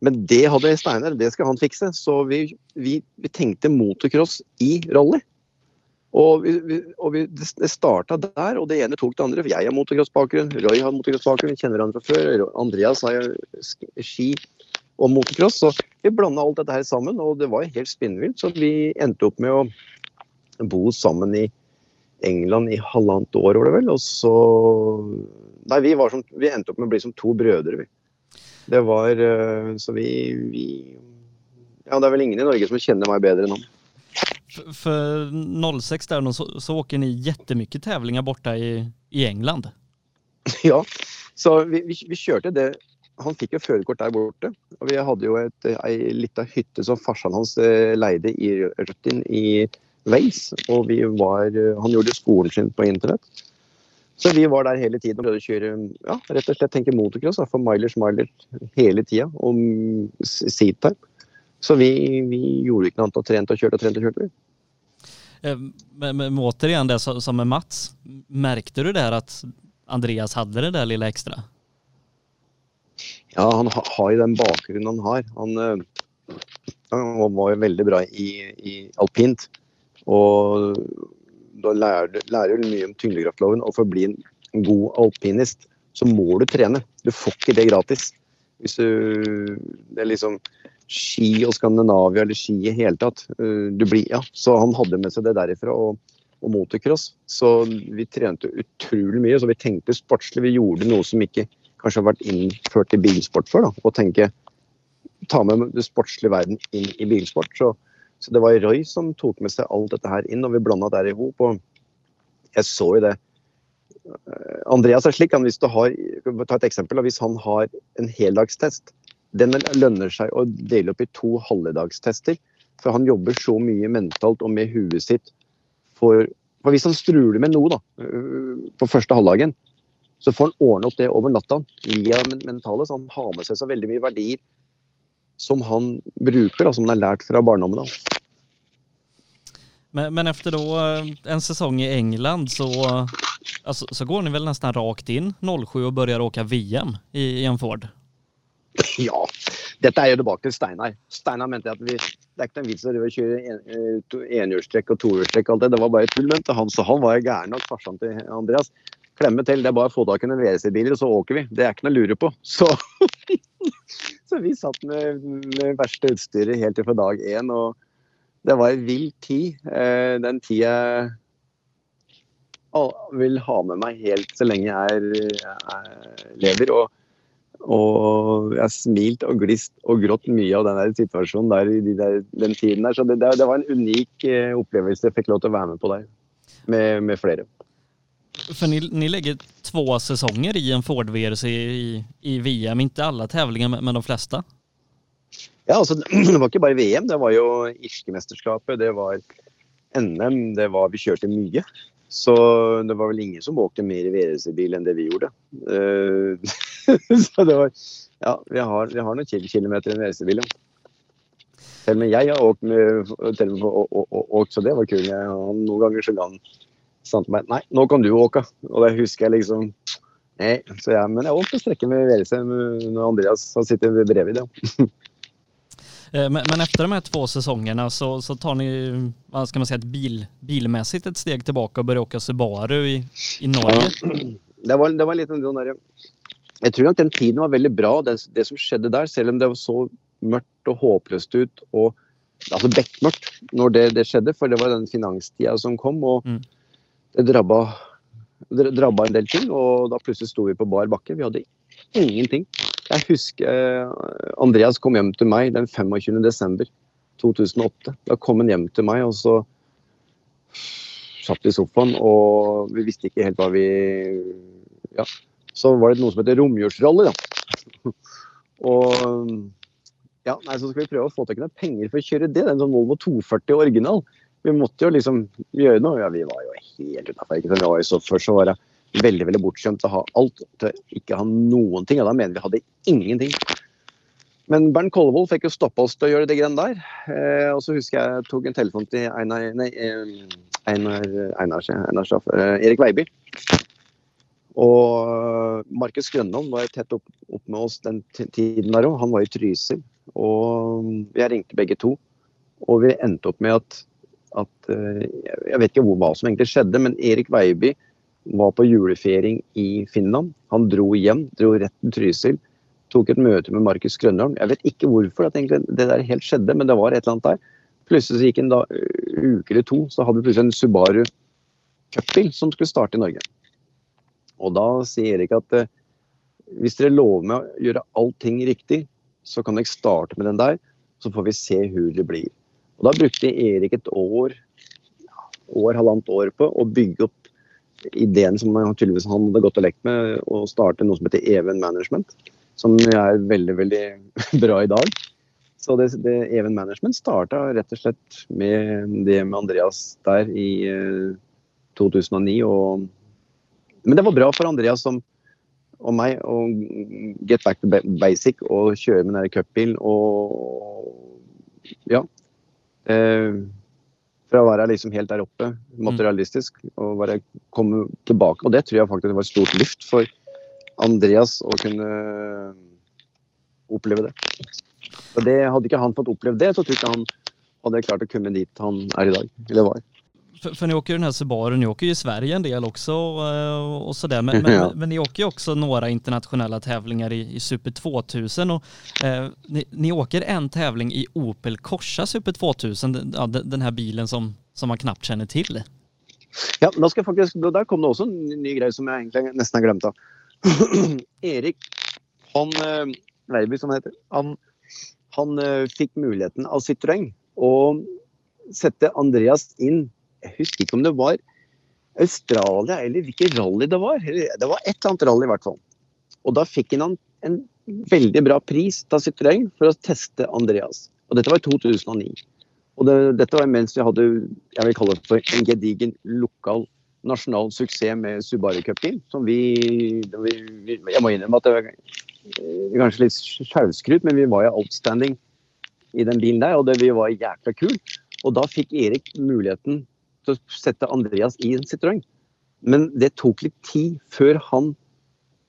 Men det hadde Steinar, det skal han fikse. Så vi, vi, vi tenkte motocross i rally. Og, vi, og det starta der, og det ene tok det andre. For jeg har motocrossbakgrunn, Roy har motocrossbakgrunn, kjenner hverandre fra før. Andreas har ski og motocross. Så vi blanda alt dette her sammen, og det var helt spinnvilt. Så vi endte opp med å bo sammen i England i halvannet år, var det vel. Og så Nei, vi, som, vi endte opp med å bli som to brødre, vi. Det var eh, Så vi, vi Ja, det er vel ingen i Norge som kjenner meg bedre enn han. For 06 der så, så åker ni jättemycket tävlingar borta i, i England. [laughs] Ja, så vi, vi, vi kjørte det han fikk jo førerkort der borte. Og vi hadde jo et, ei lita hytte som farsan hans eh, leide i Røttin i Wales. Og vi var, eh, han gjorde skolen sin på internett. Så vi var der hele tiden og prøvde å kjøre ja, rett og slett tenke motocross. For miler smiler hele tida om seat time. Så vi, vi gjorde ikke noe annet og trente og kjørte og trente og kjørte. Eh, Men, men återigen det som med Mats, Merkte du der at Andreas hadde det der lille extra? Ja, han har jo den bakgrunnen han har. Han, eh, han var jo veldig bra i, i alpint. Og da lærer du mye om tyngdekraftloven. Og for å bli en god alpinist, så må du trene. Du får ikke det gratis. Hvis du Det er liksom ski og Skandinavia eller ski i hele tatt. Eh, Du blir, ja. Så han hadde med seg det derifra. og og motocross. Så vi trente utrolig mye. Så vi tenkte sportslig. Vi gjorde noe som ikke kanskje har vært innført i bilsport før. da, og tenke ta med den sportslige verden inn i bilsport. Så, så det var Roy som tok med seg alt dette her inn, og vi blanda det i hop. Og jeg så jo det. Eh, Andreas er slik, han, hvis du har, ta et eksempel, hvis han har en heldagstest, den lønner seg å dele opp i to halvdagstester. For han jobber så mye mentalt og med huet sitt. For, for hvis han struler med noe da, øh, på første halvdagen, så får han ordne opp det over natta via mentale. Så han har med seg så veldig mye verdier som han bruker, da, som han har lært fra barndommen. da. Men, men efter då eh, en säsong i England så, eh, alltså, så går ni väl nästan rakt in 07 och börjar åka VM i, i en Ford? Ja, dette er jo tilbake til Steinar. Steinar mente at vi, det er ikke noen vits å kjøre enhjulstrekk en- eh, og tohjulstrekk det. Det var bare tull, han. Så han var jo gæren nok, farsan til Andreas. Klemme til. Det er bare å få tak i noen WC-biler, og så åker vi. Det er ikke noe å lure på. [laughs] Så, så vi satt med, med verste utstyret helt til fra dag én. Og det var en vill tid. Eh, Den tida jeg vil ha med meg helt så lenge jeg, er, lever. og og jeg har smilt og glist og grått mye av den situasjonen der i de der, den tiden der. Så det, det, det var en unik eh, opplevelse jeg fikk lov til å være med på der, med, med flere. För ni, ni lägger två säsonger i en Ford VRC i, i VM, inte alla tävlingar men de flesta. Ja, altså, [clears throat] det var ikke bare VM, det var jo Irske-mesterskapet, det var NM, det var Vi kjørte mye. Så det var vel ingen som åkte mer i VRC-bil enn det vi gjorde. Uh, [laughs] så det var Ja, vi har, vi har noen kil- kilometer i en VRC-bil, ja. Selv om jeg har åkt med med, åkt, så det var kult. Jeg- han- Noen ganger så ga sa han til meg Nei, nå kan du åke. Og det husker jeg liksom Nei, så jeg, men jeg åkte strekke med VRC når Andreas har sittet bredvid. Ja. Men, men efter de här två säsongerna så, så tar ni, vad ska man säga, ett bil, bilmässigt ett steg tillbaka och börjar åka Subaru i, i Norge. Det var, det var litt sånn der, Jeg tror nok den tiden var veldig bra, det, det som skjedde der. Selv om det var så mørkt og håpløst ut. og altså Bekmørkt når det, det skjedde, for det var den finanstida som kom. og Mm. Det drabba, drabba en del ting, og da plutselig sto vi på bar bakke. Vi hadde ingenting. Jeg husker eh, Andreas kom hjem til meg den 25. desember 2008. Da kom han hjem til meg, og så satt vi i sofaen, og vi visste ikke helt hva vi Ja. Så var det noe som heter romjulsrally, da. [laughs] og ja, nei, så skal vi prøve å få tak i noen penger for å kjøre det. Det er en sånn Volvo 240 original. Vi måtte jo liksom gjøre noe. Ja, vi var jo helt utafor. Først så var jeg veldig veldig bortskjemt å ha alt, til ikke ha noen ting. Og da mener vi hadde ingenting. Men Bernt Kollevold fikk jo stoppa oss til å gjøre det greiene der. Eh, og så husker jeg jeg tok en telefon til Einar Nei, eh, Einar, Einar, Einar Staff, eh, Erik Veiby. Og Markus Grønland var tett opp, opp med oss den tiden der òg. Han var i Trysil. Og jeg ringte begge to. Og vi endte opp med at, at eh, Jeg vet ikke hva som egentlig skjedde, men Erik Veiby var på julefeiring i Finland. Han dro hjem, dro rett til Trysil. Tok et møte med Markus Grønholm. Jeg vet ikke hvorfor at det der helt skjedde, men det var et eller annet der. Plutselig så gikk en da, uke eller to, så hadde vi plutselig en Subaru Cupbil som skulle starte i Norge. Og da sier Erik at eh, hvis dere lover meg å gjøre allting riktig, så kan dere starte med den der, så får vi se hvor det blir. Og da brukte Erik et år, år, halvannet år på å bygge opp ideen som han tydeligvis han hadde gått og lekt med, å starte noe som heter Even Management, som er veldig, veldig [laughs] bra i dag. Så det, det Even Management starta rett og slett med det med Andreas der i eh, 2009. og men det var bra for Andreas som, og meg å get back to basic og kjøre med den cupbilen og ja. Eh, fra å være liksom helt der oppe, materialistisk, og bare komme tilbake. Og det tror jeg faktisk var et stort lyft for Andreas å kunne oppleve det. Og det Hadde ikke han fått opplevd det, så tror jeg ikke han hadde klart å komme dit han er i dag. Eller var. För, för ni åker ju den här Subaru, ni åker ju i Sverige en del också och, och sådär. Men, men, ja. men, ni åker ju också några internationella tävlingar i, i Super 2000 och eh, ni, ni, åker en tävling i Opel Corsa Super 2000, ja, den här bilen som, som man knappt känner till. Ja, da skal faktisk, der kom det også en ny greie som jeg egentlig nesten har glemt [clears throat] av. Erik, han eh, Verby som heter, han, han eh, fikk muligheten av Citroën å sette Andreas inn jeg husker ikke om det var Australia eller hvilket rally det var. Det var et eller annet rally i hvert fall. Og da fikk han en veldig bra pris av Citroën for å teste Andreas. Og dette var i 2009. Og det, dette var mens vi hadde jeg vil kalle det for en gedigen lokal nasjonal suksess med Subaru Cup-bil. Som vi, vi, Jeg må innrømme at det var kanskje litt sjølskryt, men vi var jo outstanding i den bilen der. Og det, vi var jækla kul. Og da fikk Erik muligheten til å sette Andreas i en Citroën. Men det tok litt tid før han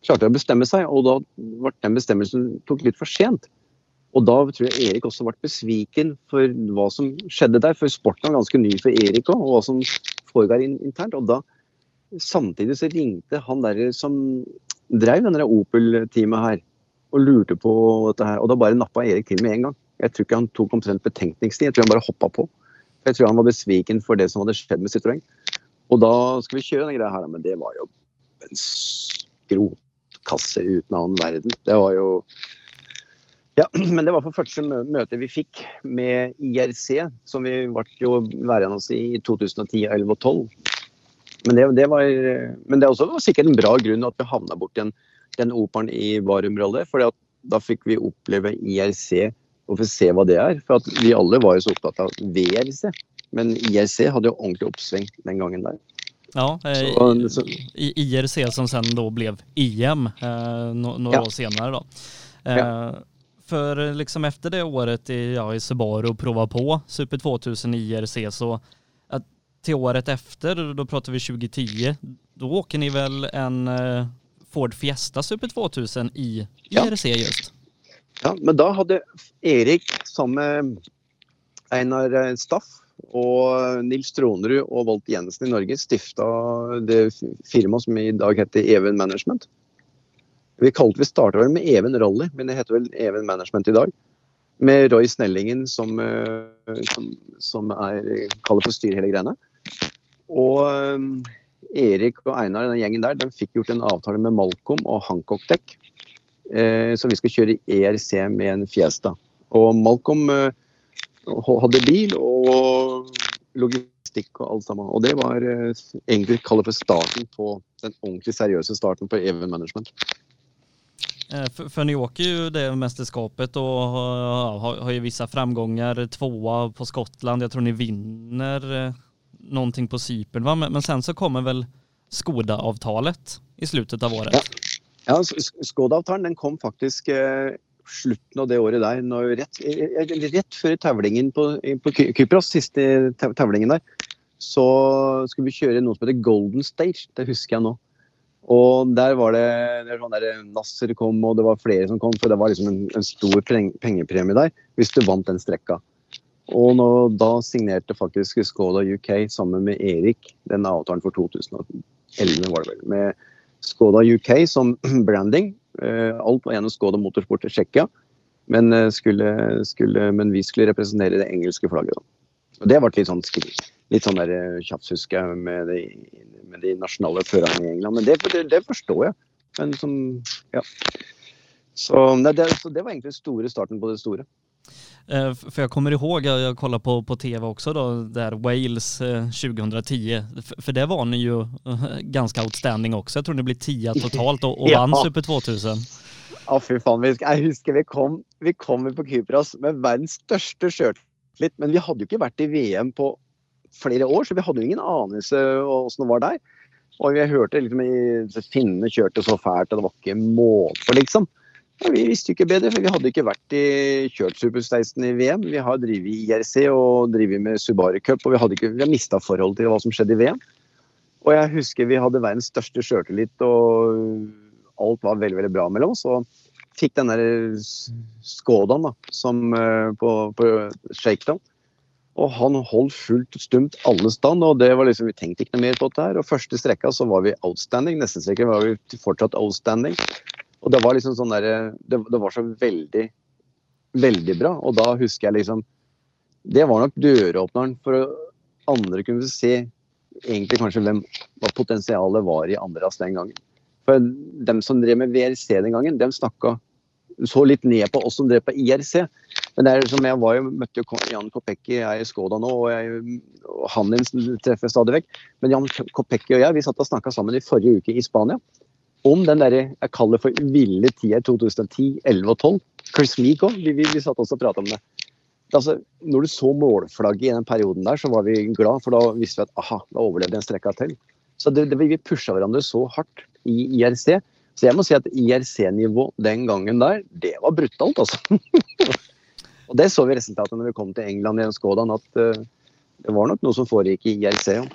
klarte å bestemme seg, og da ble den bestemmelsen tok litt for sent. Og da tror jeg Erik også ble besviken for hva som skjedde der. For sporten var ganske ny for Erik òg, og hva som foregår internt. Og da samtidig så ringte han der som drev denne Opel-teamet her, og lurte på dette her. Og da bare nappa Erik til med en gang. Jeg tror ikke han tok omtrent betenkningstid, jeg tror han bare hoppa på. Jeg tror han var besviken for det som hadde skjedd med Citroën. Og da skal vi kjøre den greia her, men det var jo en skrotkasse uten annen verden. Det var jo Ja, [clears throat] men det var for første møte vi fikk med IRC, som vi ble værende i 2010, 11 og 12. Men det, det, var, men det også var sikkert en bra grunn at vi havna borti den, den operaen i Varum-rolle. For da fikk vi oppleve IRC og få se hva det er. For vi alle var jo så opptatt av VRC. Men IRC hadde jo ordentlig oppsving den gangen der. Ja, eh, så, IRC som sen da ble EM eh, några ja. år senere. da. Eh, ja. For liksom efter det året i, ja, i Subaru prova på Super 2000 IRC så at, til året efter, da prater vi 2010, da åker ni vel en eh, Ford Fiesta Super 2000 i IRC just? Ja, men da hadde Erik sammen med Einar Staff og Nils Tronerud og Volt Jensen i Norge stifta det firmaet som i dag heter Even Management. Vi kalte vi starta vel med Even Rally, men det heter vel Even Management i dag. Med Roy Snellingen som, eh, som, som er kaller for styr hele greiene. Og um, Erik og Einar den gjengen der, de fikk gjort en avtale med Malcolm og Hancock Deck Eh, så vi skal kjøre ERC med en Fiesta. Og Malcolm eh, hadde bil og logistikk og alt sammen. Og det var eh, egentlig kallet for starten på den ordentlig seriøse starten på Even Management. För, ni åker ju det mästerskapet och har, har ju vissa framgångar. Tvåa på Skottland, jag tror ni vinner någonting på Cypern va? Men, men sen så kommer väl Skoda-avtalet i slutet av året? Ja. Ja, Skoda-avtalen kom faktisk eh, slutten av det året der. Rett, eh, rett, før tavlingen på, på Kypros, siste tavlingen der, så skulle vi kjøre noe som heter Golden Stage. Det husker jeg nå. Og der var det, det var sånn der Nasser kom, og det var flere som kom. For det var liksom en, en stor pengepremie der hvis du vant den strekka. Og nå, da signerte faktisk Skoda UK sammen med Erik den avtalen for 2011, var det vel. med Skoda UK som [clears throat] branding. Eh, alt var gjennom Skoda Motorsport i Tsjekkia. Men, eh, men, vi skulle representere det engelske flagget. Da. Og Det ble litt sånn, litt sånn eh, tjafs, husker jeg, med de, med de nasjonale førerne i England. Men det, det, det forstår jeg. Men som, ja. Så det, så det var egentlig store starten på det store. Eh, för jag kommer ihåg, jag kollade på, på tv också då, där Wales 2010. Eh, för det var ni ju eh, ganska outstanding också. Jag tror ni blev tia totalt och, och [laughs] ja. vann Super 2000. Ja, fy faen. Jeg husker vi kom, vi kom på Kypros med verdens største sjøltillit. Men vi hadde jo ikke vært i VM på flere år, så vi hadde jo ingen anelse åssen det var der. Og jeg hørte liksom Finnene kjørte så fælt, og det var ikke måte liksom. Ja, vi visste jo ikke bedre, for vi hadde ikke vært i kjørt Super 16 i VM. Vi har drevet i IRC og drevet med Subaru Cup, og vi, hadde ikke, vi har mista forhold til hva som skjedde i VM. Og jeg husker vi hadde verdens største sjøltillit, og alt var veldig veldig bra mellom oss. Og fikk den der Skodaen da, som, uh, på, på shakedown. Og han holdt fullt stumt alle stand, og det var liksom, vi tenkte ikke noe mer på dette her. Og første strekka så var vi outstanding, neste strekke var vi fortsatt outstanding. Og det var liksom sånn derre det, det, var så veldig, veldig bra. Og da husker jeg liksom Det var nok døråpneren for at andre kunne se egentlig kanskje hvem, hva potensialet var i andre rass den gangen. For dem som drev med VRC den gangen, dem snakka så litt ned på oss som drev på IRC. Men det er som jeg var jo, møtte jo Jan Kopecki jeg er i Skoda nå, og, jeg, og han treffer stadig vekk. Men Jan Kopecki og jeg vi satt og snakka sammen i forrige uke i Spania om den der, jeg kaller for ville tida i 2010, 11 og 12. Chris Meek òg, vi, vi, vi, satt også og prata om det. Altså, når du så målflagget i den perioden der, så var vi glad, for da visste vi at aha, da overlevde jeg en strekka til. Så det, det, vi pusha hverandre så hardt i IRC. Så jeg må si at IRC-nivå den gangen der, det var brutalt, altså. [laughs] og det så vi resultatet når vi kom til England i Skådan, at uh, det var nok noe som foregikk i IRC. Ja.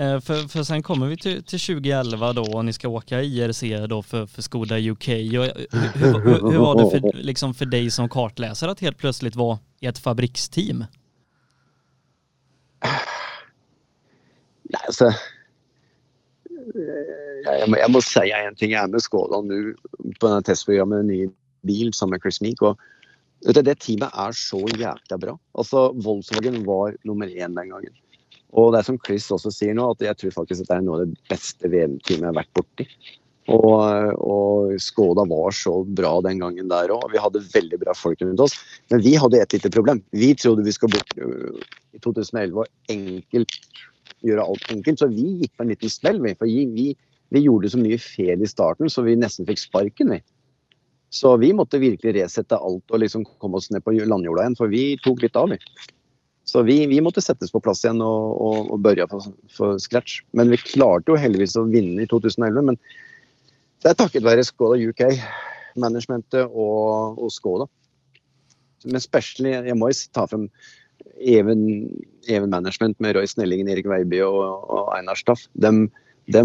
Eh, för, för sen kommer vi till, till 2011 då och ni ska åka IRC då för, för Skoda UK. Och hur, hur, hur, var det för, liksom för dig som kartläsare att helt plötsligt vara i ett fabriksteam? Nei, alltså, jeg, jag, jag måste säga en ting. Jeg er med Skoda nu på testprogrammet, en ny bil som är Chris Meek. Det teamet är så jäkla bra. Alltså Volkswagen var nummer én den gången. Og det er som Chris også sier nå, at jeg tror faktisk at det er noe av det beste VM-teamet jeg har vært borti. Og, og Skoda var så bra den gangen der òg. Vi hadde veldig bra folk rundt oss. Men vi hadde et lite problem. Vi trodde vi skulle bort øh, i 2011 og enkelt gjøre alt enkelt. Så vi gikk på en liten smell. Vi, vi, vi, gjorde så mye feil i starten, så vi nesten fikk sparken. Vi. Så vi måtte virkelig resette alt og liksom komme oss ned på landjorda igjen. For vi tok litt av, vi. Så vi, vi, måtte settes på plass igjen og, og, og børja for, scratch. Men vi klarte jo heldigvis å vinne i 2011. Men det er takket være Skoda UK, managementet og, og Skoda. Men spesielt, jeg må jo ta frem Even, even Management med Roy Snellingen, Erik Veiby og, og Einar Staff. De,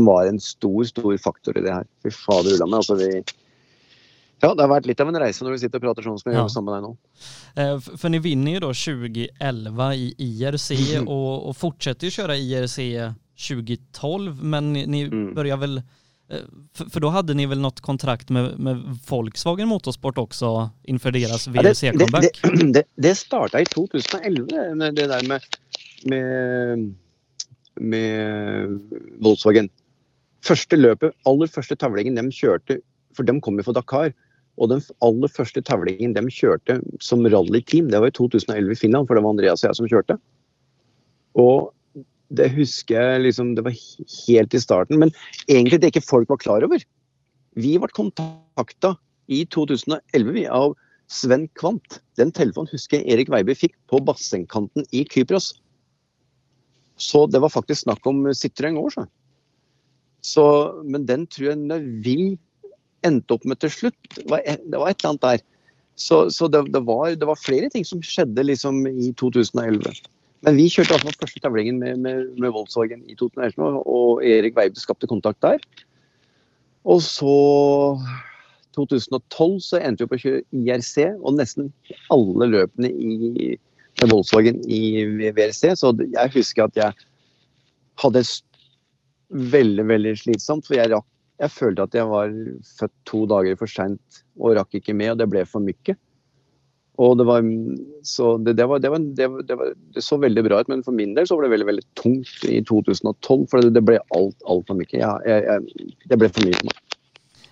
var en stor, stor faktor i det her. Fy fader ulla meg. Altså, vi, Ja, det har vært litt av en reise når vi sitter og prater sånn som vi ja. gjør sammen med deg nå. Eh, for ni vinner jo da 2011 i IRC mm. [clears throat] og, och, fortsätter å kjøre IRC 2012 men ni, ni mm. begynner vel for, for da hadde dere ni noe kontrakt med, med Volkswagen Motorsport også innenfor deres VRC-comeback? Ja, det, [clears throat] det, det, det starta i 2011, det der med, med, med Volkswagen. Første løpet, aller første tavlingen de kjørte, for de kom jo fra Dakar. Og den aller første tavlingen de kjørte som rallyteam, det var i 2011 i Finland, for det var Andreas og jeg som kjørte. Og det husker jeg liksom, det var helt i starten, men egentlig det ikke folk var klar over. Vi ble kontakta i 2011 av Sven Kvant. Den telefonen husker jeg Erik Weiby fikk på bassengkanten i Kypros. Så det var faktisk snakk om Citroën år, så. Men den tror jeg vil endte opp med til slutt. Det var et, det var et eller annet der. Så, så det, det, var, det, var, flere ting som skjedde liksom i 2011. Men vi kjørte altså første tavlingen med, med, med Volkswagen i 2011, og Erik Weibe skapte kontakt der. Og så 2012 så endte vi på å kjøre IRC, og nesten alle løpene i, med Volkswagen i VRC. Så jeg husker at jeg hadde veldig, veldig slitsomt, for jeg rakk jeg følte at jeg var født to dager for seint og rakk ikke med, og det ble for mye. Og det var Så det, det, var, det, var, det, var, så veldig bra ut, men for min del så var det veldig veldig tungt i 2012. For det, ble alt altfor mye. Jeg, jeg, jeg, det ble for mye for meg.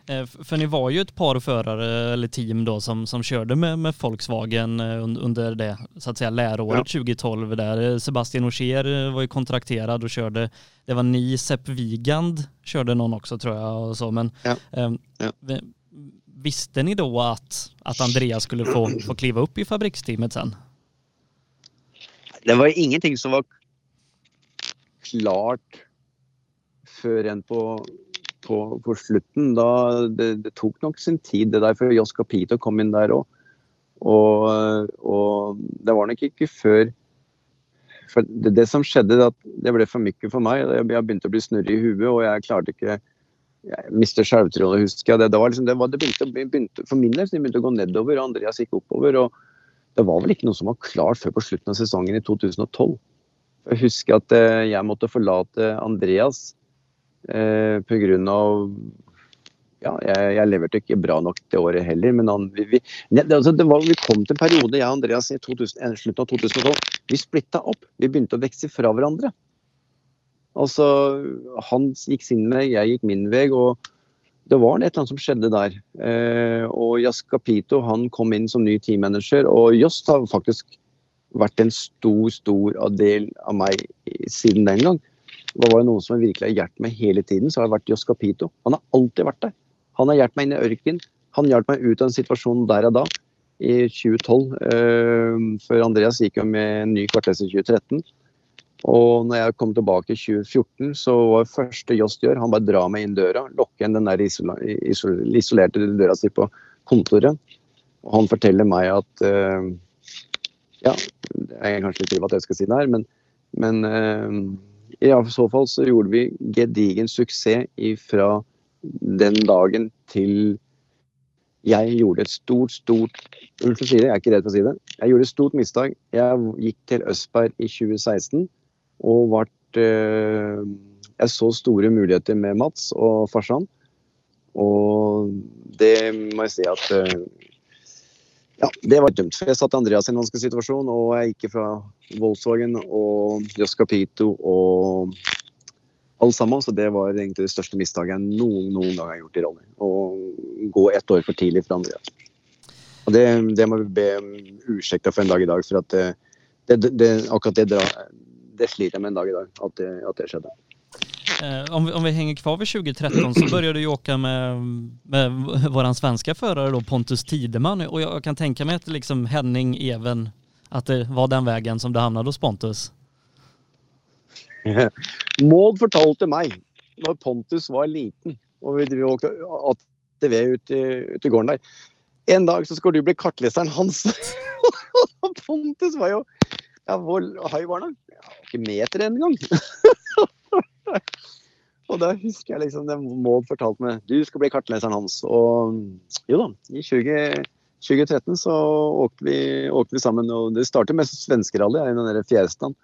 Eh, för ni var ju ett par förare eller team då som, som körde med, med Volkswagen eh, under det så att säga läråret ja. 2012 där. Sebastian Ogier var ju kontrakterad och körde, det var ni, Sepp Wigand körde någon också tror jag och så men ja. Eh, ja. visste ni då att, att Andreas skulle få, [clears throat] få kliva upp i fabriksteamet sen? Det var ingenting som var klart før enn på, på, på slutten. Da, det, det, tok nok sin tid, det der, før Jos Capito kom inn der òg. Og, og, det var nok ikke før for det, det, som skjedde, at det ble for mye for meg. Jeg begynte å bli snurrig i huet, og jeg klarte ikke jeg mister selvtroen, husker jeg. Det, det, var liksom, det, var, det begynte, begynte, for min del de begynte å gå nedover, og Andreas gikk oppover. og Det var vel ikke noe som var klart før på slutten av sesongen i 2012. Jeg husker at eh, jeg måtte forlate Andreas eh, pga. Ja, jeg, jeg, leverte ikke bra nok det året heller. Men han, vi, vi, det, altså, det var, vi kom til en periode, jeg og Andreas, i 2000, slutten av 2012. Vi splitta opp. Vi begynte å vekse fra hverandre. Altså, han gikk sin vei, jeg gikk min vei. og det var et eller annet som skjedde der. Eh, og Jas Capito han kom inn som ny teammanager. Og Jost har faktisk vært en stor stor del av meg siden den gang. Det var noe som virkelig har hjulpet meg hele tiden, så har det vært Jos Capito. Han har alltid vært der. Han har hjulpet meg inn i ørkenen. Han hjalp meg ut av en situasjon der og da, i 2012. Eh, før Andreas gikk jo med en ny kvartles i 2013. Og når jeg kom tilbake i 2014, så var det første Jost gjør, han bare drar meg inn døra, lukker igjen den der isolerte døra si på kontoret. Og han forteller meg at uh, Ja, jeg er kanskje litt i hva jeg skal si det her, men, men uh, i så fall så gjorde vi gedigen suksess fra den dagen til jeg gjorde et stort, stort Unnskyld si det, jeg er ikke redd for å si det. Jeg gjorde et stort mistak. Jeg gikk til Østberg i 2016 og ble øh, Jeg så store muligheter med Mats og farsan. Og det må jeg si at eh, ja, det var dømt. For jeg satt Andreas i en vanskelig situasjon, og jeg gikk fra Volkswagen og Jos Capito og alle sammen. Så det var egentlig det største mistaket jeg noen, noen gang har gjort i rally. Å gå ett år for tidlig for Andreas. Og det, det må vi be ursäkta for en dag i dag, for at eh, det, det, akkurat det det sliter jeg med en dag i dag, at det, at det skjedde. Eh, om vi, om vi hänger kvar vid 2013 så började du åka med, med våran svenska förare Pontus Tideman och jag kan tänka mig att liksom Henning, Even, att det var den vägen som du hamnade hos Pontus. [laughs] Maud fortalte meg når Pontus var liten og vi åkte ATV ut i, ut i gården der En dag så skal du bli kartleseren hans. [laughs] Pontus var jo ja, Hvor høy var han? Ikke meter engang. [laughs] og da husker jeg liksom det Maud fortalte meg du skal bli kartleseren hans. Og jo da, i 20, 2013 så åkte vi, åkte vi, sammen. og Det startet med svenskerally i den der Fjærestad.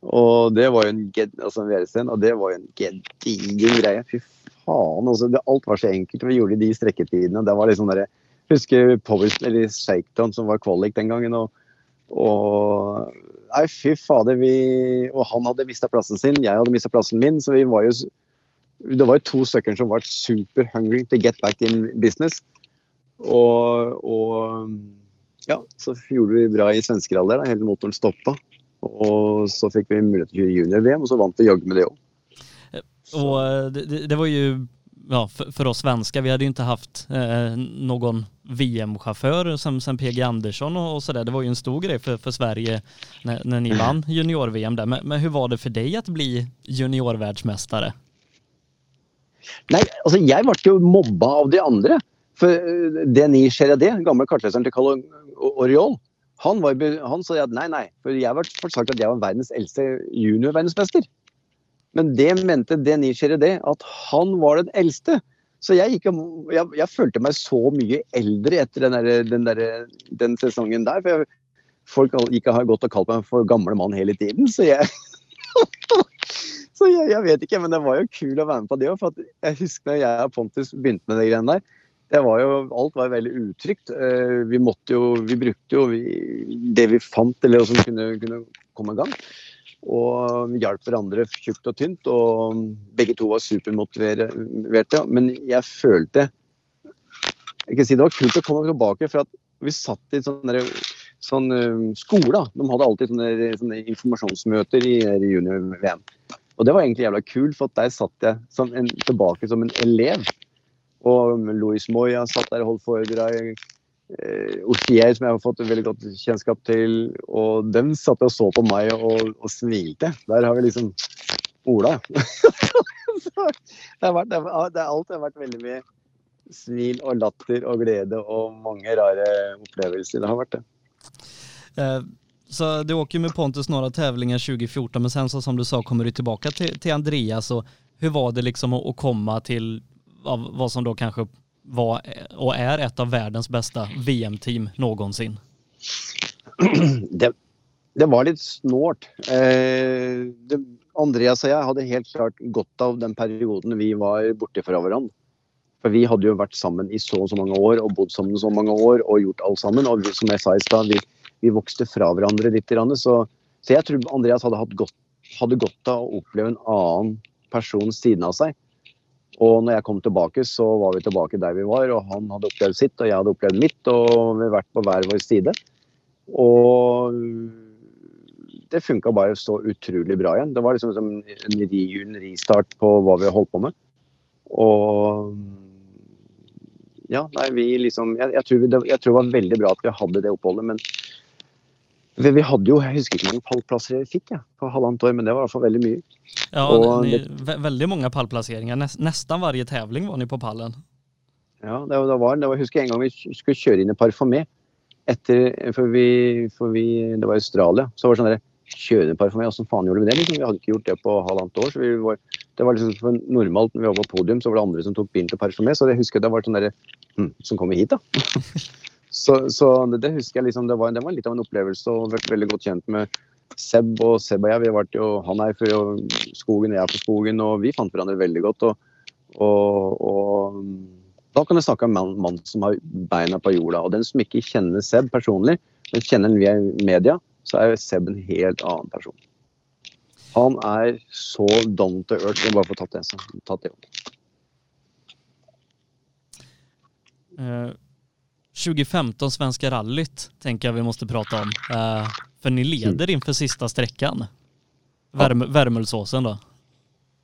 Og det var jo en, altså en og det var jo en gedigen greie. Fy faen. Altså, det, alt var så enkelt. Vi gjorde de strekketidene. Det var liksom der, jeg husker Powers, eller Shakedown som var kvalik den gangen. og og Nei, fy fader. Vi, og han hadde mista plassen sin, jeg hadde mista plassen min. Så vi var jo Det var jo to stykker som var super hungry to get back in business. Og, og ja, så gjorde vi bra i svenskeralder. Hele motoren stoppa. Og så fikk vi mulighet til å gjøre junior-VM, og så vant vi jaggu med det òg. Og eh, det, det, var ju ja, för, för, oss svenskar, vi hade ju inte haft eh, någon VM-chaufför som, som PG Andersson och, och sådär. Det var ju en stor grej för, för Sverige när, när ni vann [clears throat] junior-VM där. Men, men, hur var det för dig att bli juniorvärldsmästare? Nej, alltså jag ble ju mobba av de andra. För eh, Denis Cheradé, gamle kartleseren til Carl Oriol, han, var, han sa at nei, nei, for jeg var sagt at jeg var verdens eldste juniorverdensmester. Men det mente Denis det, at han var den eldste. Så jeg, gikk, jeg, jeg, følte meg så mye eldre etter den, der, den, der, den sesongen der. For jeg, folk ikke har gått og kalt meg for gamle mann hele tiden. Så jeg [laughs] Så jeg, vet ikke, men det var jo kul å være med på det òg. For jeg husker da jeg og Pontus begynte med de greiene der. Var jo, alt var veldig utrygt. Eh, vi måtte jo, vi brukte jo det vi fant eller som kunne, kunne komme i gang. Og hjalp hverandre tjukt og tynt. Og begge to var supermotiverte. Men jeg følte ikke si Det var kult å komme tilbake, for vi satt i sånn sånn skole. De hadde alltid sånne, sånne informasjonsmøter i, i junior-VM. Og det var egentlig jævla kult, for der satt jeg som en, tilbake som en elev. Og Louis Moya satt der og holdt foredrag eh, Ostier, som jeg har fått veldig godt kjennskap til. Og den satt og så på meg og, og smilte. Der har vi liksom Ola, [laughs] det har vært, det har, det har alltid vært veldig mye smil og latter og glede og mange rare opplevelser. Det har vært det. Eh, så du åker med Pontus några tävlingar 2014 men sen så som du sa kommer du tilbake til, til Andreas hur var det liksom å komme til av hva som da kanske var og er et av verdens beste VM-team någonsin? Det, det var litt snålt. Eh, Andreas og jeg hadde helt klart godt av den perioden vi var borte fra hverandre. For vi hadde jo vært sammen i så og så mange år og bodd sammen i så mange år og gjort alt sammen. Og vi, som jeg sa i stad, vi, vi, vokste fra hverandre litt. Så, så jeg tror Andreas hadde, godt, hadde godt av å oppleve en annen person siden av seg. Og når jeg kom tilbake, så var vi tilbake der vi var. Og han hadde opplevd sitt, og jeg hadde opplevd mitt. Og vi har vært på hver vår side. Og det funka bare så utrolig bra igjen. Det var liksom en, restart på hva vi holdt på med. Og ja, nei, vi liksom jeg, jeg, tror det, jeg, tror det, var veldig bra at vi hadde det oppholdet, men vi, vi hadde jo Jeg husker ikke hvor mange pallplasser vi fikk ja, på halvannet år, men det var i hvert fall veldig mye. Ja, og ni, ve veldig mange pallplasseringer. Nesten hver tävling var ni på pallen. Ja, det, det var, det var, jeg husker en gang vi skulle kjøre inn i Parfumé. Etter, for vi, for vi, det var i Australia. Så var det sånn kjøre parfymé. Åssen faen gjorde vi det? Liksom? Vi hadde ikke gjort det på halvannet år. så vi var, Det var liksom normalt når vi var på podium, så var det andre som tok bilen til parfymé. Så jeg husker det var sånn derre hm, Som kommer hit, da. [laughs] så, så det, det, husker jeg liksom. Det var, det var, litt av en opplevelse og vært veldig godt kjent med Seb og Seb og jeg. Vi vært jo, han er fra skogen, jeg er for skogen, og vi fant hverandre veldig godt. og, og, og da kan jeg snakke om en mann som har beina på jorda. Og den som ikke kjenner Seb personlig, men kjenner han via media, så er Seb en helt annen person. Han er så down to earth. Jeg bare få tatt det. Tatt det. Uh, 2015 Svenska rallyt tenker jeg vi måste prata om. Uh, för ni leder mm. inför sista sträckan. Värm, ja. Värmulsåsen då.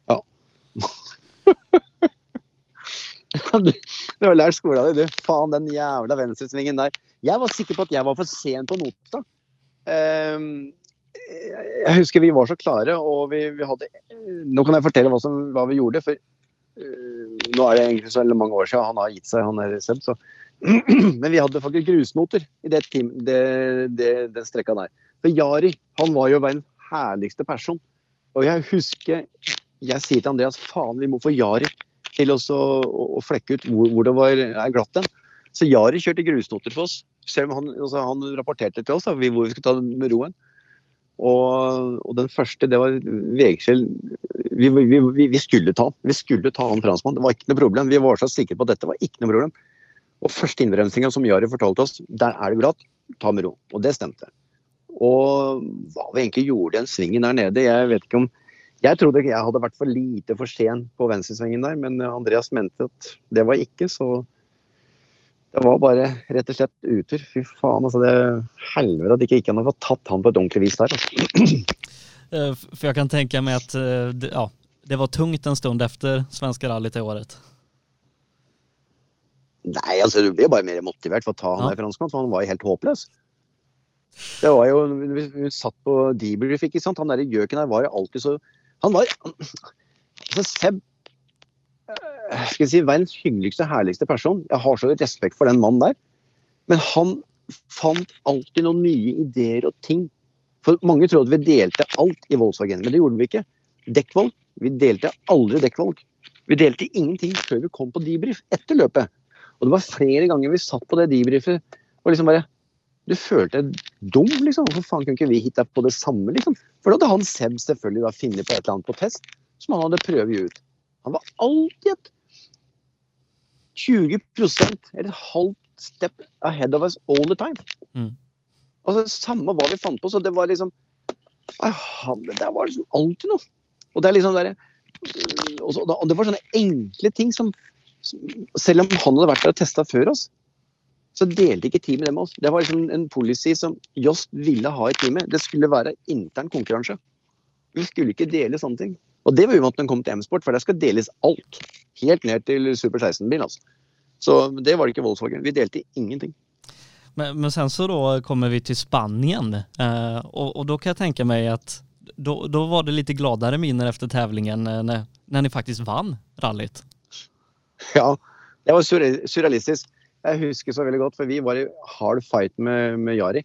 Ja. [laughs] du har lært skolen din, du. Faen, den jævla venstresvingen der. Jeg var sikker på at jeg var for sen på nota. Ehm, jeg husker vi var så klare, og vi, vi hadde Nå kan jeg fortelle hva, som, hva vi gjorde. for uh, Nå er det egentlig så mange år siden han har gitt seg, han er Seb. Så. [clears throat] Men vi hadde faktisk grusnoter i det team, det, det, den strekka der. For Jari han var jo verdens herligste person. Og jeg husker jeg sier til Andreas faen, vi må få Jari til å, å, flekke ut hvor, hvor det var, er glatt den. Så Jari kjørte grusnoter for oss. Selv om han, altså, han rapporterte til oss da, hvor vi skulle ta det med roen. Og, og, den første, det var Vegskjell vi, vi, vi, vi, skulle ta han. Vi skulle ta han franskmannen. Det var ikke noe problem. Vi var så sikre på at dette var ikke noe problem. Og første innbremsinga som Jari fortalte oss, der er det glatt, ta med ro. Og det stemte. Og hva vi egentlig gjorde den svingen der nede, jeg vet ikke om Jeg trodde jeg hadde vært for lite for sen på venstresvingen der, men Andreas mente at det var ikke, så det var bare rett og slett utur. Fy faen, altså. det Helvete at ikke gikk an å få tatt han på et ordentlig vis der. Altså. Eh, for jeg kan tenke meg at eh, ja, det var tungt en stund etter svenska rallyt i året. Nei, altså du blir jo bare mer motivert for å ta han ja. der franskmann, for han var jo helt håpløs. Det var jo, Vi satt på debrief, ikke sant. Han derre gjøken der var jo alltid så Han var altså Seb Eh, skal jeg si, verdens hyggeligste, herligste person. Jeg har så respekt for den mannen der. Men han fant alltid noen nye ideer og ting. For mange trodde vi delte alt i Volkswagen, men det gjorde vi ikke. Dekkvalg. Vi delte aldri dekkvalg. Vi delte ingenting før vi kom på debrief etter løpet. Og det var flere ganger vi satt på det debrifet og liksom bare Du følte deg dum, liksom. Hvorfor faen kunne ikke vi hitte på det samme, liksom? For da hadde han Seb selvfølgelig da funnet på et eller annet på test som han hadde prøvd ut. Han var alltid et 20% eller et halvt step ahead of us all the time. Mm. Altså, Samme hva vi fant på, så det var liksom Det var liksom alltid noe. Og det er liksom der, og det var sånne enkle ting som Selv om han hadde vært der og testa før oss, så delte ikke teamet det med oss. Det var liksom en policy som Jost ville ha i teamet. Det skulle være intern konkurranse. Vi skulle ikke dele sånne ting. Og det var jo når en kom til M-sport, for der skal deles alt. Helt ned til Super 16-bil. altså. Så det var det ikke Volkswagen. Vi delte ingenting. Men, men sen så da kommer vi til Spanien. Eh, og, og da kan jeg tenke meg at då var det litt gladere minner efter tävlingen når när, faktisk vann rallyt. [laughs] Ja, det var surrealistisk. Jeg husker så veldig godt, for vi var i hard fight med, med Jari.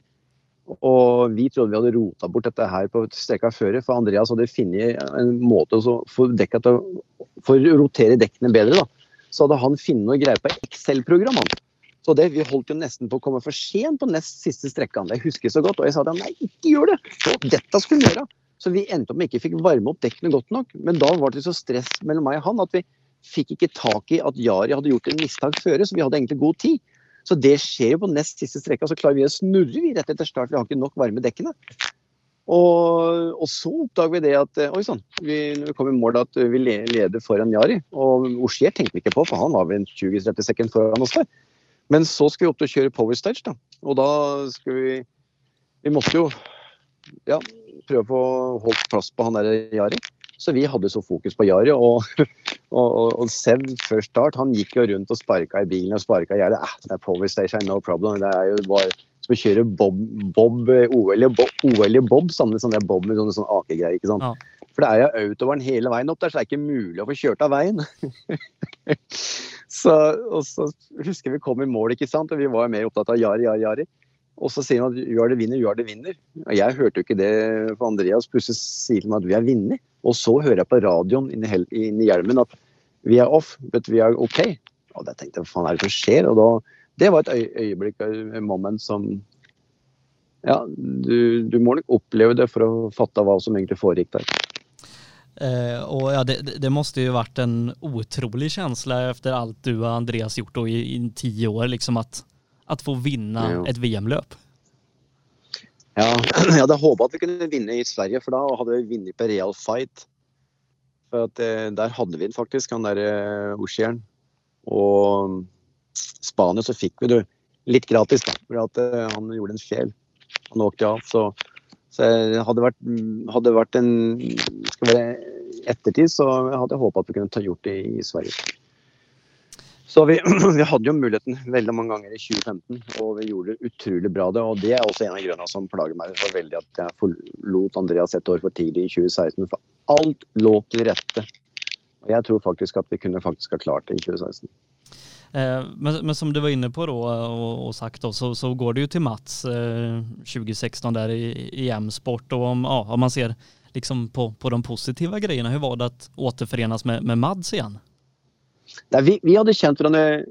Og vi trodde vi hadde rota bort dette her på streka før, for Andreas hadde funnet en måte å få dekka For å rotere dekkene bedre, da. Så hadde han funnet noe greier på Excel-program. Så det, Vi holdt jo nesten på å komme for sent på nest siste strekka. Det husker så godt. Og jeg sa til ham nei, ikke gjør det! Dette skulle vi gjøre. Så vi endte opp med ikke fikk varme opp dekkene godt nok. Men da var det så stress mellom meg og han at vi fikk ikke tak i at Jari hadde gjort en mistak før, så vi hadde egentlig god tid. Så det skjer jo på nest siste strekka, så klarer vi å snurre vi rett etter start. Vi har ikke nok varme dekkene. Og, og, så oppdager vi det at oi sann, vi, vi kom i mål at vi leder foran Jari. Og Oshier tenkte vi ikke på, for han var vel 20-30 sekunder foran oss der. Men så skulle vi opp til å kjøre power stage, da. Og da skulle vi Vi måtte jo ja, prøve å få holdt plass på han der Jari. Så vi hadde så fokus på Jari. Og, [laughs] og, og, og Sev før start han gikk jo rundt og sparka i bilen og sparka i gjerdet. Eh, det er Power Station, no problem. Det er jo bare som å kjøre bob, bob, OL, i bob, sammen med sånne bob med sånne, sånne akegreier. ikke sant? Ja. For det er jo autobahn hele veien opp der, så det er ikke mulig å få kjørt av veien. [laughs] så, og så husker vi kom i mål, ikke sant, og vi var mer opptatt av Jari, Jari, Jari. Og så sier han at gjør det vinner, gjør det vinner. Og jeg hørte jo ikke det for Andreas. Plutselig sier han at vi har vunnet. Og så hører jeg på radioen inni, inni hjelmen at vi er off, but we are OK. Og da tenkte jeg hva faen er det som skjer? Og da, det var et øyeblikk, et moment som Ja, du, du, må nok oppleve det for å fatte hva som egentlig foregikk der. Uh, og ja, det, det måste ju varit en otrolig känsla efter alt du og Andreas gjort i, i tio år, liksom att att få vinne ja. et [clears throat] VM-løp? Ja, jeg hadde håpa at vi kunne vinne i Sverige, for da hadde vi vunnet på real fight. For at, eh, Der hadde vi den faktisk, han der eh, Oshieren. Og Spania så fikk vi det litt gratis, da. For at eh, han gjorde en fjell. Han åkte av. Så, så det hadde vært, hadde vært en skal være ettertid, så hadde jeg håpa at vi kunne ta gjort det i Sverige. Så vi, [clears throat] vi, hadde jo muligheten veldig mange ganger i 2015, og vi gjorde utrolig bra. det, og Det er også en av grunnene som plager meg så veldig at jeg forlot Andreas et år for tidlig i 2016. For alt lå til rette. Og jeg tror faktisk at vi kunne faktisk ha klart det i 2016. Eh, men, men, som du var inne på då, og, og, sagt så, så, går det jo til Mats eh, 2016 der i, i M-sport. Og om, ja, om man ser liksom på, på de positive greiene, hvordan var det å återförenas med, med Mads igjen? Nei, vi, vi, hadde kjent hverandre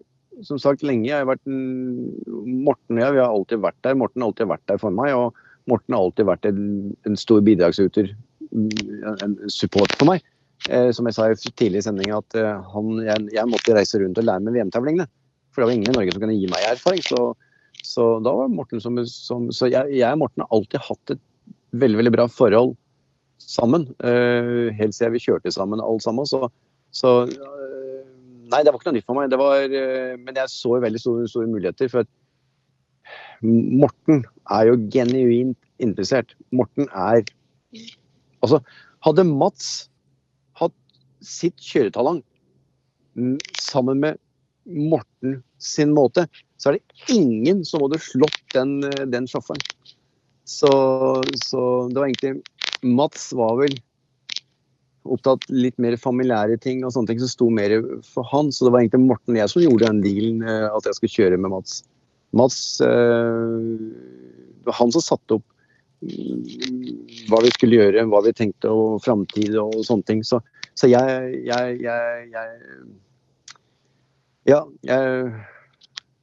som sagt lenge. Jeg har vært Morten og jeg vi har alltid vært der. Morten har alltid vært der for meg. Og Morten har alltid vært en, en stor bidragsyter, en support for meg. Eh, som jeg sa tidlig i sendinga, at eh, han, jeg, jeg, måtte reise rundt og lære meg VM-tavlingene. For det var ingen i Norge som kunne gi meg erfaring. Så, så da var Morten som, som Så jeg, jeg, og Morten har alltid hatt et veldig, veldig bra forhold sammen. Eh, helt siden vi kjørte sammen alle sammen. Så, så Nei, det var ikke noe nytt for meg. Var, eh, men jeg så veldig store, store muligheter. For Morten er jo genuint interessert. Morten er Altså, hadde Mats hatt sitt kjøretalent sammen med Morten sin måte, så er det ingen som hadde slått den, den sjåføren. Så, så det var egentlig Mats var vel opptatt litt mer familiære ting og sånne ting som sto mer for han. Så det var egentlig Morten og jeg som gjorde den dealen eh, at jeg skulle kjøre med Mats. Mats eh, Det var han som satte opp mm, hva vi skulle gjøre, hva vi tenkte og framtid og sånne ting. Så, så jeg, jeg, jeg, jeg, Ja, jeg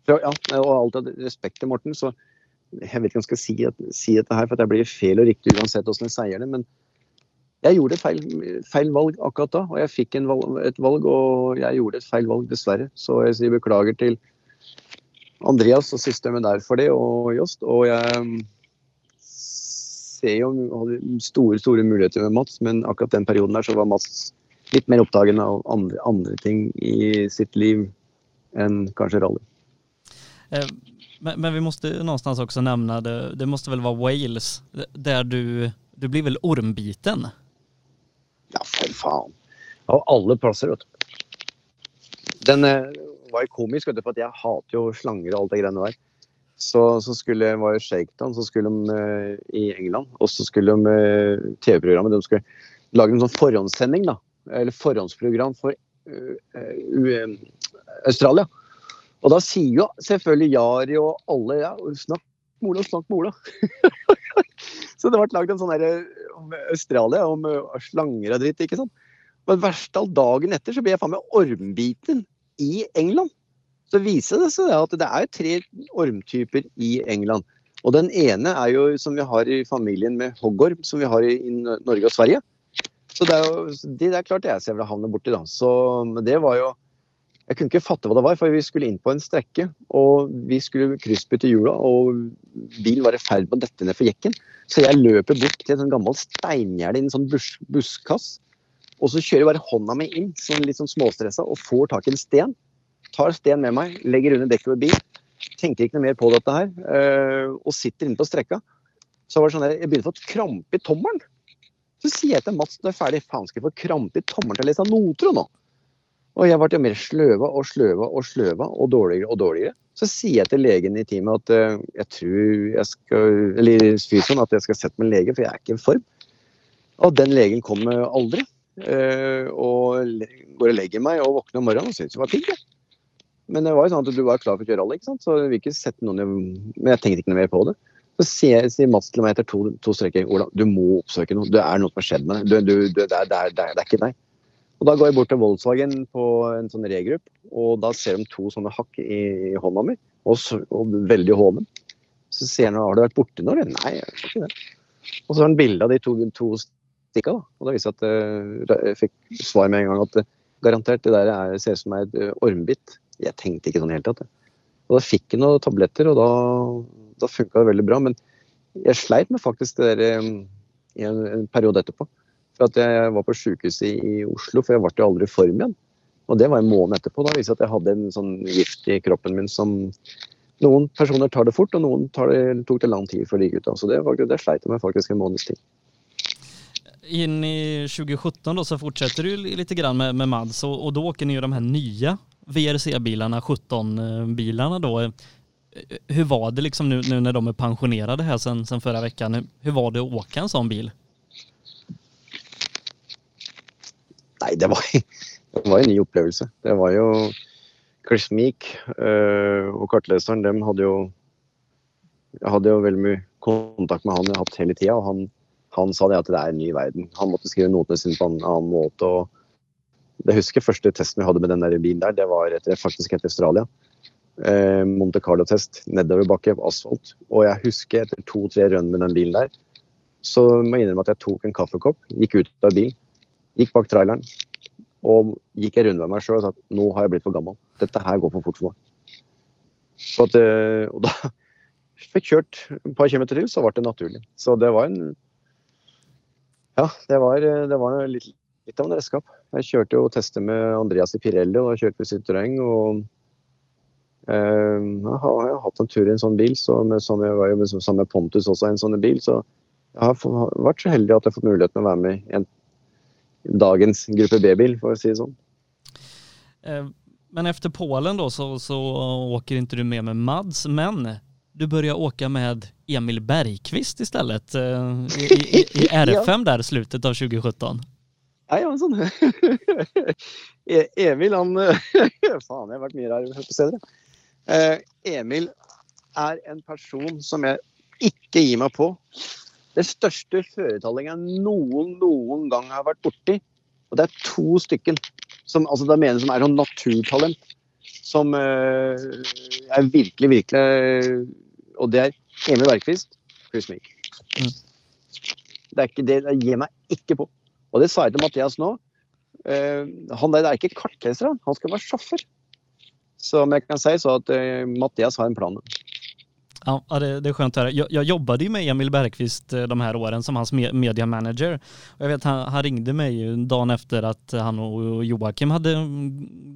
ja, og alltid respekt til Morten. Så jeg vet ikke om jeg skal si, si dette her, for det blir feil og riktig uansett hvordan jeg sier det. men jeg gjorde feil, feil, valg akkurat da. Og jeg fikk valg, et valg, og jeg gjorde et feil valg, dessverre. Så jeg sier beklager til Andreas og systemet der for det, og Jost. Og jeg ser jo store, store muligheter med Mats, men akkurat den perioden der så var Mats litt mer opptagen av andre, andre ting i sitt liv enn kanskje rally. Eh, men, men, vi måste någonstans også nevne det, det måste väl vara Wales, der du, du blir vel ormbiten? Ja, for faen. Av alle plasser, vet du. Den eh, var jo komisk, vet du, for jeg hater jo slanger og alt det greiene der. så, så skulle, var det Shakedown, så skulle de eh, i England. Og så skulle de eh, TV-programmet De skulle lage en sånn forhåndssending, da. Eller forhåndsprogram for uh, uh, Australia. Og da sier jo selvfølgelig Jari og alle ja, snakk med Ola, snakk med Ola. [laughs] så det ble lagd en sånn her om Australia, om slanger og dritt, ikke sant. Men verst av dagen etter så ble jeg faen meg ormbiten i England. Så viser det seg at det er tre ormtyper i England. Og den ene er jo som vi har i familien med hoggorm, som vi har i, Norge og Sverige. Så det er jo det er klart jeg vil havne borti, da. Så det var jo Jeg kunne ikke fatte hva det var, for vi skulle inn på en strekke. Og vi skulle kryssbytte hjula, og bilen var i ferd med å dette ned for jekken. Så jeg løper bort til en sånn gammel steingjerde i en sånn bus busskass. Og så kjører jeg bare hånda mi inn, sånn litt sånn småstressa, og får tak i en sten tar Sten med meg, legger under dekket ved bil. Tenker ikke noe mer på dette her. Øh, og sitter inne på strekka. Så var det sånn der, jeg begynner å få krampe i tommelen. Så sier jeg til Mats når jeg er ferdig, faen skal jeg få krampe i tommelen til å lese noter nå? Og jeg ble jo mer sløva og sløva og sløva og dårligere og dårligere. Så sier jeg til legen i teamet at uh, jeg tror jeg skal Eller fysioen at jeg skal sette meg en lege, for jeg er ikke i form. Og den legen kommer aldri. Uh, og går og legger meg og våkner om morgenen og syns det var pigg. Men det var jo sånn at du var klar for å kjøre rally, ikke sant? så vi ikke sette noen Men jeg tenkte ikke noe mer på det. Så sier, sier Mats til meg etter to, to streker Ola, du må oppsøke noe. Det er noe som har skjedd med deg. Det, er, ikke deg. Og Da går jeg bort til Volkswagen på en sånn regrupp, og da ser de to sånne hakk i, i hånda mi, og, så, og veldig hoven. Så sier han har du vært borti noe? Nei, jeg har ikke det. Og så har han bilde av de to, to stikka, da. og da viser at uh, jeg fikk svar med en gang at uh, garantert det der er, ser ut som et uh, ormbitt. Jeg tenkte ikke sånn at det. Og da fikk jeg noen tabletter, og da, da funka det veldig bra. Men jeg sleit med faktisk det der um, i en, en periode etterpå. For at jeg var på sykehuset i, Oslo, for jeg ble jo aldri i form igjen. Og det var en måned etterpå. Da viste at jeg hadde en sånn gift i kroppen min som Noen personer tar det fort, og noen det, tok det lang tid før de ut. Så det, det sleit jeg med faktisk en måneds tid. In i 2017 då så fortsetter du litt grann med, med Mads og, og da åker ni ju de her nye VRC-bilarna, 17-bilarna då. Var det liksom nu, nu de är pensionerade här sen, sen förra veckan? Var det att åka en sån bil? Nei, det var, det var en ny opplevelse. Det var jo Chris Meek øh, og kartleseren, dem hadde jo Jeg hadde jo veldig mye kontakt med han jeg har hatt hele tida, og han, han, sa det at det er en ny verden. Han måtte skrive notene sine på en annen måte. og det husker første testen vi hadde med den der bilen der, det var etter, faktisk etter Australia. Eh, Monte Carlo-test nedoverbakke på asfalt. Og jeg husker etter to-tre rønn med den bilen der, så må jeg innrømme at jeg tok en kaffekopp, gikk ut av bilen, gikk bak traileren og gikk en runde med meg sjøl og sa at nå har jeg blitt for gammel. Dette her går for fort for meg. At, eh, og da [laughs] fikk kjørt et par kilometer til, så ble det naturlig. Så det var en Ja, det var, det var litt, litt av en redskap. Jeg kjørte jo tester med Andreas i Pirelli, og da kjørte vi Citroën. Og eh, jeg har hatt en tur i en sånn bil, så med, som jeg var jo med, sammen med Pontus også en sånn bil. Så jeg har vært så heldig at jeg har fått muligheten å være med i en, dagens gruppe B-bil, for å si det sånn. Eh, men efter Polen då så, så åker inte du med med Mads, men du börjar åka med Emil Bergqvist istället eh, i, i, i [laughs] R5 där slutet av 2017. Nei, ja, sånn [laughs] Emil, han [laughs] Faen, jeg har vært mye på steder. Emil er en person som jeg ikke gir meg på. Det største føretallinga noen, noen gang har vært borti, og det er to stykken som altså det mener som er noen naturtalent, som uh, er virkelig, virkelig Og det er Emil Bergqvist, pluss Meek. Mm. Det, er ikke, det, det gir meg ikke på. Og det sa jeg til Mathias nå. Uh, han der er ikke kartleser, han. Han skal være sjåfør. Som jeg kan si, så at uh, Mathias har en plan. Ja, det, det är skönt att höra. Jag, jag jobbade ju med Emil Bergqvist eh, de här åren som hans media manager. Jag vet han, han ringde mig dagen efter att han och Joakim hade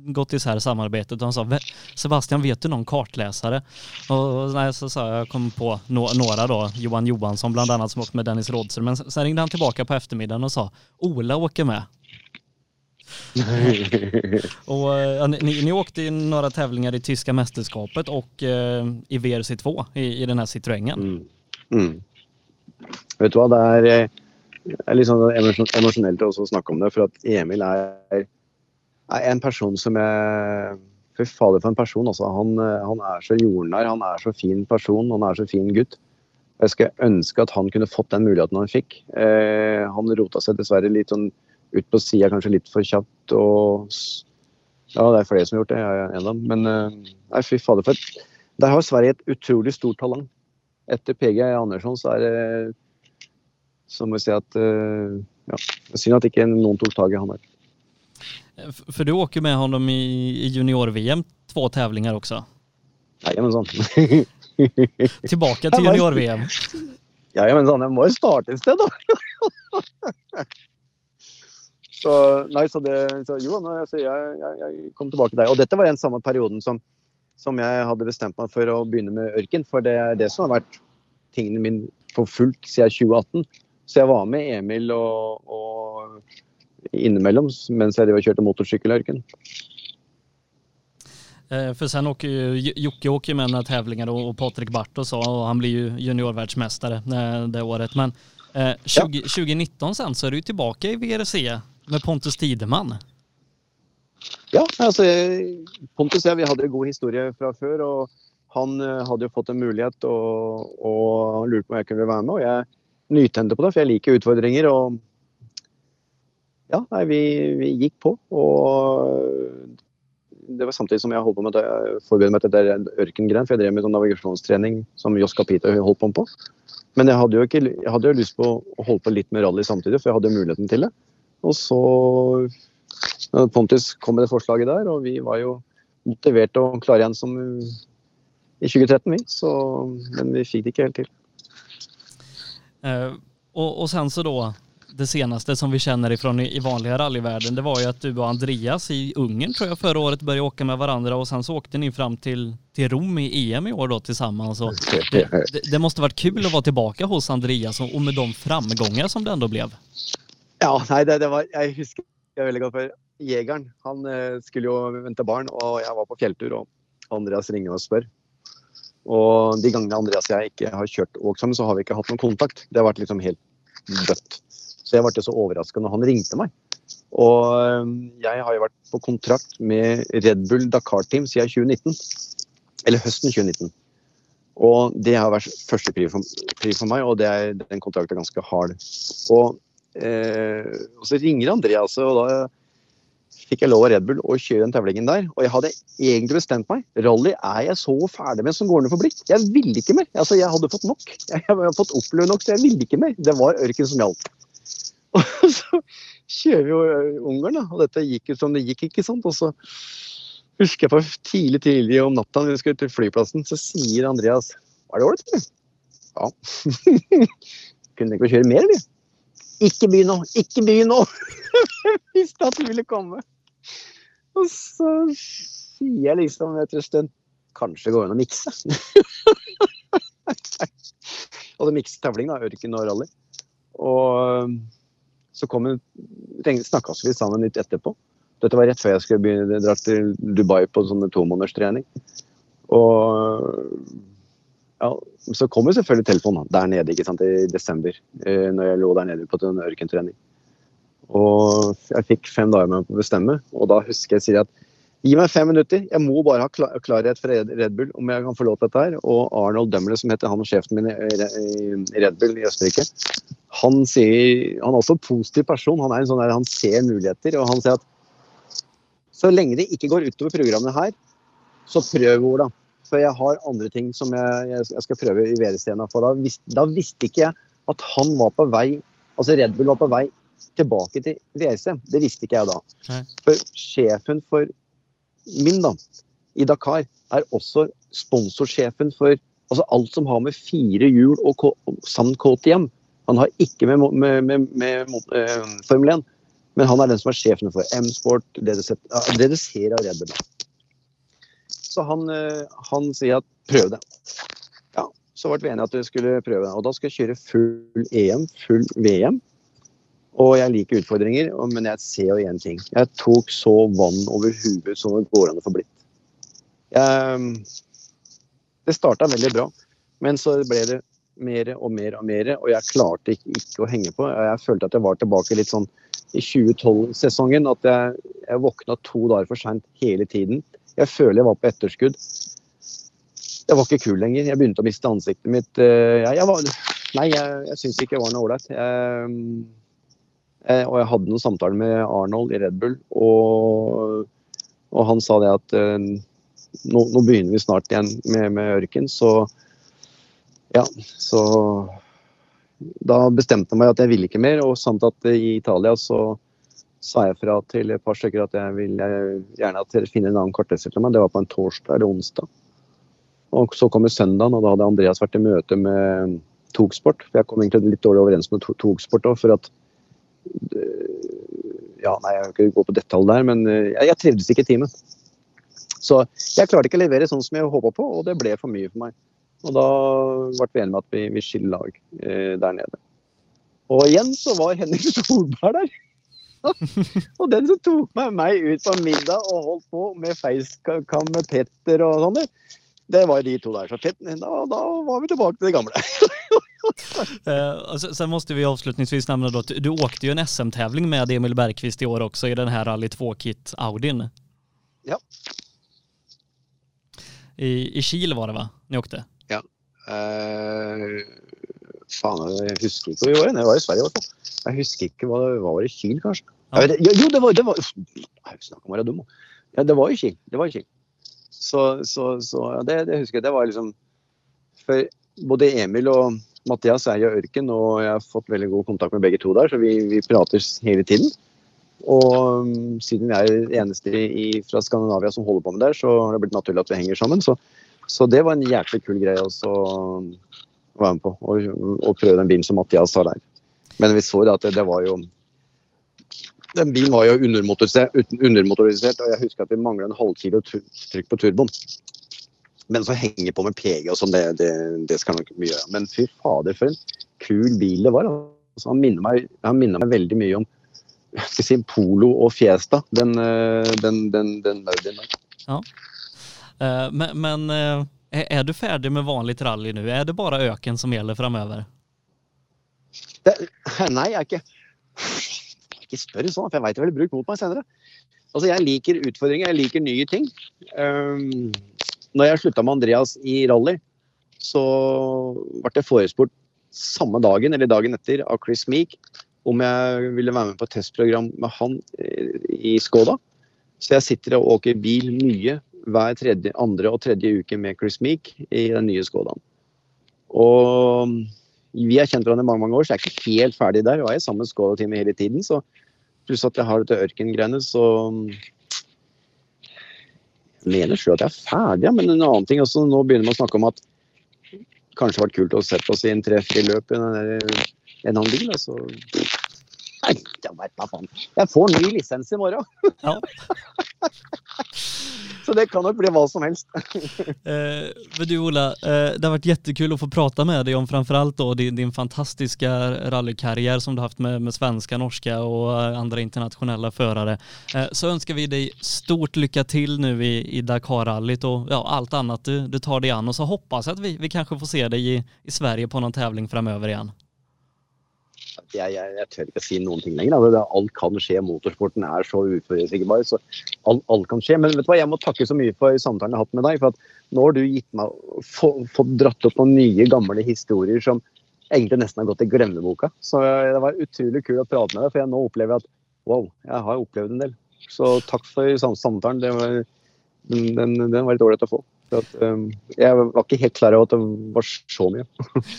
gått isär samarbetet och han sa Sebastian, vet du någon kartläsare? Och nej, så sa jag, jag kom på några då, Johan Johansson bland annat som åkte med Dennis Rådström. Men sen ringde han tillbaka på eftermiddagen och sa Ola åker med. [laughs] och, ja, ni, ni åkte ju några tävlingar i tyska mästerskapet och eh, i VRC2 i, i den här Citroengen. Mm. Mm. Vet du hva, det er, eh, er litt sånn emosjonelt å snakke om det. For at Emil er, er en person som jeg Fy fader, for en person. Altså. Han, eh, han, er så jordnær, han er så fin person, han er så fin gutt. Jeg skulle ønske at han kunne fått den muligheten han fikk. Eh, han rota seg dessverre litt sånn ut på sida, kanskje litt for kjapt. og ja, det er flere som har gjort det, jeg er en av dem. Men eh, nei, fy fader. For der har Sverige et utrolig stort talent. Etter PG Andersson så er det så må vi si at uh, ja, Synd at ikke noen tok tak i han der. For du åker med ham i, junior-VM två tävlingar [laughs] [laughs] men Jajamensan. Tilbake til junior-VM? Jajamensan, jeg må jo starte et sted, da. [laughs] så, nei, så det, så, jo, altså, jeg, jeg, jeg, kom tilbake der. Og dette var den samme perioden som, som jeg hadde bestemt meg for å begynne med ørken. For det er det som har vært tingene mine for fullt siden 2018. Så jeg var med Emil og, og innimellom mens jeg kjørte motorsykkelørken. Eh, för sen åker ju, Jocke åker med några tävlingar och, Patrik Bart och så och han blir ju juniorvärldsmästare det, det året. Men eh, 20, ja. 2019 sen så är du tillbaka i VRC med Pontus Tidemann? Ja, altså Pontus og jeg vi hadde en god historie fra før. og Han eh, hadde jo fått en mulighet og, og lurte på om jeg kunne være med. og Jeg nytente på det, for jeg liker utfordringer. Og ja, nei, vi, vi gikk på. Og det var samtidig som jeg holdt på med å forberede meg til det ørkengren, For jeg drev med sånn navigasjonstrening som Joss Capito holdt på med. Men jeg hadde, jo ikke, jeg hadde jo lyst på å holde på litt med rally samtidig, for jeg hadde muligheten til det. Og så Pontus kom med det forslaget der, og vi var jo motivert og klare igjen som i 2013, vi. Så, men vi fikk det ikke helt til. Uh, og, og, sen så da, det seneste som vi kjenner ifrån i, i vanliga det var ju att du og Andreas i Ungern tror jag förra året började åka med varandra och sen så åkte ni fram till, till Rom i EM i år då tillsammans. Och det, det, det måste varit kul att vara tillbaka hos Andreas och med de framgångar som det ändå blev. Ja, nei, det, det var, jeg husker jeg veldig godt for Jegeren. Han eh, skulle jo vente barn, og jeg var på fjelltur, og Andreas ringer og spør. Og de gangene Andreas og jeg ikke har kjørt og sammen, så har vi ikke hatt noen kontakt. Det har vært liksom helt dødt. Så jeg ble så overraska når han ringte meg. Og eh, jeg har jo vært på kontrakt med Red Bull Dakar Team siden 2019. Eller høsten 2019. Og det har vært førstepri for, for meg, og er, den kontrakten er ganske hard. Og og så ringer Andreas, og da fikk jeg lov av Red Bull å kjøre den tevlingen der. Og jeg hadde egentlig bestemt meg. Rally er jeg så ferdig med som går ned for blikk. Jeg ville ikke mer. Altså, jeg hadde fått nok. [laughs] Jeg hadde fått oppleve nok, så jeg ville ikke mer. Det var ørken som gjaldt. [laughs] Og så kjører vi jo eh, Ungarn, da. Og dette gikk jo som det gikk, ikke sant. Og så husker jeg på tidlig tidlig om natta når vi skulle til flyplassen, så sier Andreas Var det ålreit, eller? Ja. [laughs] Kunne ikke kjøre mer, eller? Ikke begynn nå! Ikke begynn nå! [laughs] jeg visste at du ville komme. Og så sier jeg liksom etter en stund Kanskje gå inn og mikse. [laughs] og det tavling, da. Ørken og rally. Og um, så kom hun snakka vi sammen litt etterpå. Dette var rett før jeg skulle begynne dra til Dubai på sånne tomånederstrening. Og ja, så kom jo selvfølgelig telefonen der nede ikke sant, i desember, eh, når jeg lå der nede på en ørkentrening. Og jeg fikk fem dager med meg på å bestemme, og da husker jeg sier at gi meg fem minutter, jeg må bare ha klarhet fra Red Bull om jeg kan få lov til dette her. Og Arnold Dømler, som heter han sjefen min i Red Bull i Østerrike, han, sier, han er også en positiv person. Han er en sånn der, han ser muligheter, og han sier at så lenge det ikke går utover programmet her, så prøv, Ola. For jeg har andre ting som jeg, jeg skal prøve i VR-scenen. For da, vis, da, visste ikke jeg at han var på vei Altså Red Bull var på vei tilbake til VRC. Det visste ikke jeg da. Nei. For sjefen for min da, i Dakar er også sponsorsjefen for altså alt som har med fire hjul og, samt KTM. Han har ikke med, med, med, med uh, Formel 1, men han er den som er sjefen for M-sport, det du ser av Red Bull. Så han, eh, han sier at prøv det. Ja, så ble vi enige at vi skulle prøve det. Og da skal jeg kjøre full EM, full VM. Og jeg liker utfordringer, men jeg ser jo én ting. Jeg tok så vann over huet som det går an å få blitt. Jeg, det starta veldig bra, men så ble det mer og mer og mer, og jeg klarte ikke, ikke, å henge på. Jeg følte at jeg var tilbake litt sånn i 2012-sesongen. At jeg, jeg våkna to dager for seint hele tiden. Jeg føler jeg var på etterskudd. Jeg var ikke kul lenger. Jeg begynte å miste ansiktet mitt. Jeg, jeg var, nei, jeg, jeg syns ikke jeg var noe ålreit. Og jeg hadde noen samtaler med Arnold i Red Bull, og, og han sa det at nå, nå, begynner vi snart igjen med, med ørken, så ja, så da bestemte jeg meg at jeg ville ikke mer. Og samt at i Italia så sa jeg fra til et par stykker at jeg vil gjerne at dere finner en annen kartleser til meg. Det var på en torsdag eller onsdag. Og så kommer søndagen, og da hadde Andreas vært i møte med Togsport. For jeg kom egentlig litt dårlig overens med Togsport òg, for at Ja, nei, jeg kan ikke gå på detalj der, men jeg, jeg trivdes ikke i teamet. Så jeg klarte ikke å levere sånn som jeg håpa på, og det ble for mye for meg. Og da ble vi enige med at vi, vi skiller lag eh, der nede. Og igjen så var Henrik Solberg der. [laughs] og den som tok med meg ut på middag og holdt på med facecam med Petter og sånn, det var de to der. Så Petter, da, da var vi tilbake til det gamle. uh, [laughs] sen måste vi avslutningsvis nämna då att du åkte ju en SM-tävling med Emil Bergqvist i år också i den här Rally 2-kit Audin. Ja. I, I Kiel var det va? Ni åkte? Uh, faen, jeg husker ikke hvor vi var. Det var i Sverige i hvert fall. Jeg husker ikke hva det var i Kiel, kanskje. Ja. Vet, jo, det var, det var Snakk om å være dum. Ja, det var i Kiel. Det var i Kiel. Så, så, så ja, det, det, husker jeg. Det var liksom For både Emil og Mathias er i ørken, og jeg har fått veldig god kontakt med begge to der, så vi, vi prater hele tiden. Og um, siden vi er eneste i, fra Skandinavia som holder på med det, så har det blitt naturlig at vi henger sammen. Så så det var en jævlig kul greie også å være med på. Og, og prøve den bilen som Mathias har der. Men vi så at det, det var jo Den bilen var jo undermotorisert, og jeg husker at vi mangla en halvkilo trykk på turboen. Men så henger på med PG og sånn, det, det, det, skal nok mye gjøre. Men fy fader, for en kul bil det var. Altså, han, minner meg, han minner meg veldig mye om si, Polo og Fiesta, den, eh, den, den, den Audien der. Ja. Eh, men, men eh, er du ferdig med vanlig rally nå? Er det bare øken som gjelder framover? [laughs] Nei, jeg er ikke [laughs] Ikke spør sånn, for jeg veit jeg vil bruke mot meg senere. Altså, jeg liker utfordringer, jeg liker nye ting. Um, når jeg slutta med Andreas i rally, så ble det forespurt samme dagen eller dagen etter av Chris Meek om jeg ville være med på et testprogram med han eh, i Skoda. Så jeg sitter og åker bil mye hver tredje, andre og tredje uke med Chris Meek i den nye Skodaen. Og vi har kjent hverandre i mange mange år, så jeg er ikke helt ferdig der. Og jeg er sammen med Skoda-teamet hele tiden. så Pluss at jeg har dette ørkengreiene, så jeg mener sjøl at jeg er ferdig, ja. Men en annen ting også, nå begynner vi å snakke om at kanskje det hadde vært kult å sette oss i en tre-fire løp i en annen bil. Altså. Nei, jeg veit da faen. Jeg får ny lisens i morgen. Ja. [laughs] [laughs] Så det kan nok bli hva som helst. [laughs] eh, du Ola, eh, det har vært jättekul å få prate med deg om framförallt då din, din fantastiske rallykarriär som du har haft med, med svenska, norska og eh, andre internasjonale förare. Eh, så ønsker vi deg stort lykke til nå i, i Dakar-rallyt og ja, allt annat du, du tar deg an og så hoppas jeg at vi, vi kanskje får se deg i, i Sverige på noen tävling framöver igjen jeg, jeg, jeg, tør ikke si noen ting lenger. Altså, alt kan skje. Motorsporten er så uforutsigbar. Så alt, alt, kan skje. Men vet du hva, jeg må takke så mye for samtalen jeg har hatt med deg. For at nå har du gitt meg fått dratt opp noen nye, gamle historier som egentlig nesten har gått i glemmeboka. Så det var utrolig kult å prate med deg, for jeg nå opplever at wow, jeg har opplevd en del. Så takk for samtalen. Var, den, den, den var litt ålreit å få. At, um, jeg var ikke helt klar over at det var så mye.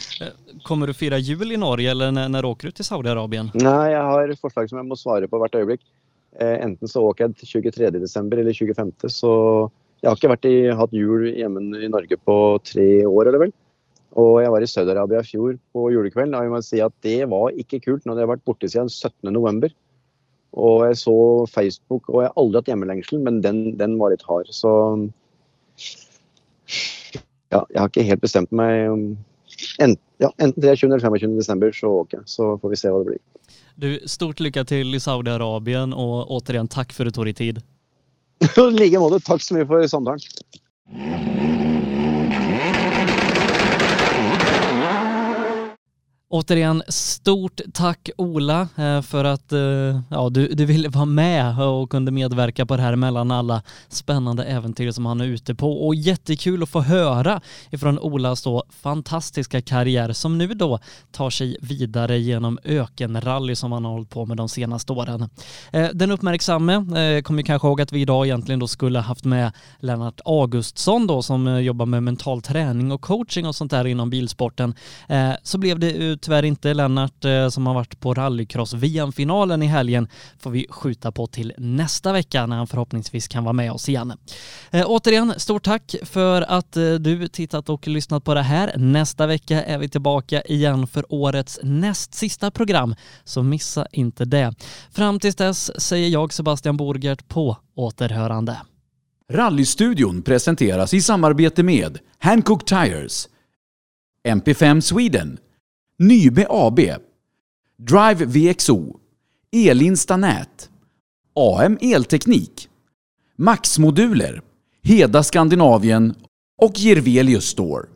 [laughs] Kommer du fire jul i Norge, eller når, når åker du til Saudi-Arabia? Nei, jeg har forslag som jeg må svare på hvert øyeblikk. Eh, enten så åker jeg 23.12. eller 25. Så jeg har ikke i, hatt jul hjemme i Norge på tre år, eller vel. Og jeg var i Saudi-Arabia i fjor på julekvelden, og jeg må si at det var ikke kult når jeg har vært borte siden 17.11. Og jeg så Facebook, og jeg har aldri hatt hjemmelengsel, men den, den var litt hard. Så ja, jeg har ikke helt bestemt meg enten, ja, enten 23 eller 25 december så åker jag. Så får vi se hva det blir. Du, stort lykke til i Saudi-Arabia, og återigen takk for at du tok deg tid. [laughs] I like måte. Takk så mye for samtalen. Återigen, stort tack Ola eh, för att eh, ja, du, du ville vara med och kunde medverka på det här mellan alla spännande äventyr som han är ute på. Och jättekul att få höra ifrån Olas då fantastiska karriär som nu då tar sig vidare genom ökenrally som han har hållit på med de senaste åren. Eh, den uppmärksamme kommer kanske ihåg att vi idag egentligen då skulle haft med Lennart Augustsson då som jobbar med mental träning och coaching och sånt där inom bilsporten. Så blev det tyvärr inte Lennart eh, som har varit på rallycross-VM-finalen i helgen får vi skjuta på till nästa vecka när han förhoppningsvis kan vara med oss igen. Eh, återigen, stort tack för att eh, du tittat och lyssnat på det här. Nästa vecka är vi tillbaka igen för årets näst sista program, så missa inte det. Fram tills dess säger jag Sebastian Borgert på återhörande. Rallystudion presenteras i samarbete med Hancock Tires, MP5 Sweden Nybe AB, Drive VXO, Elinsta Nät, AM Elteknik, Max-moduler, Heda Skandinavien och Jirvelius Store.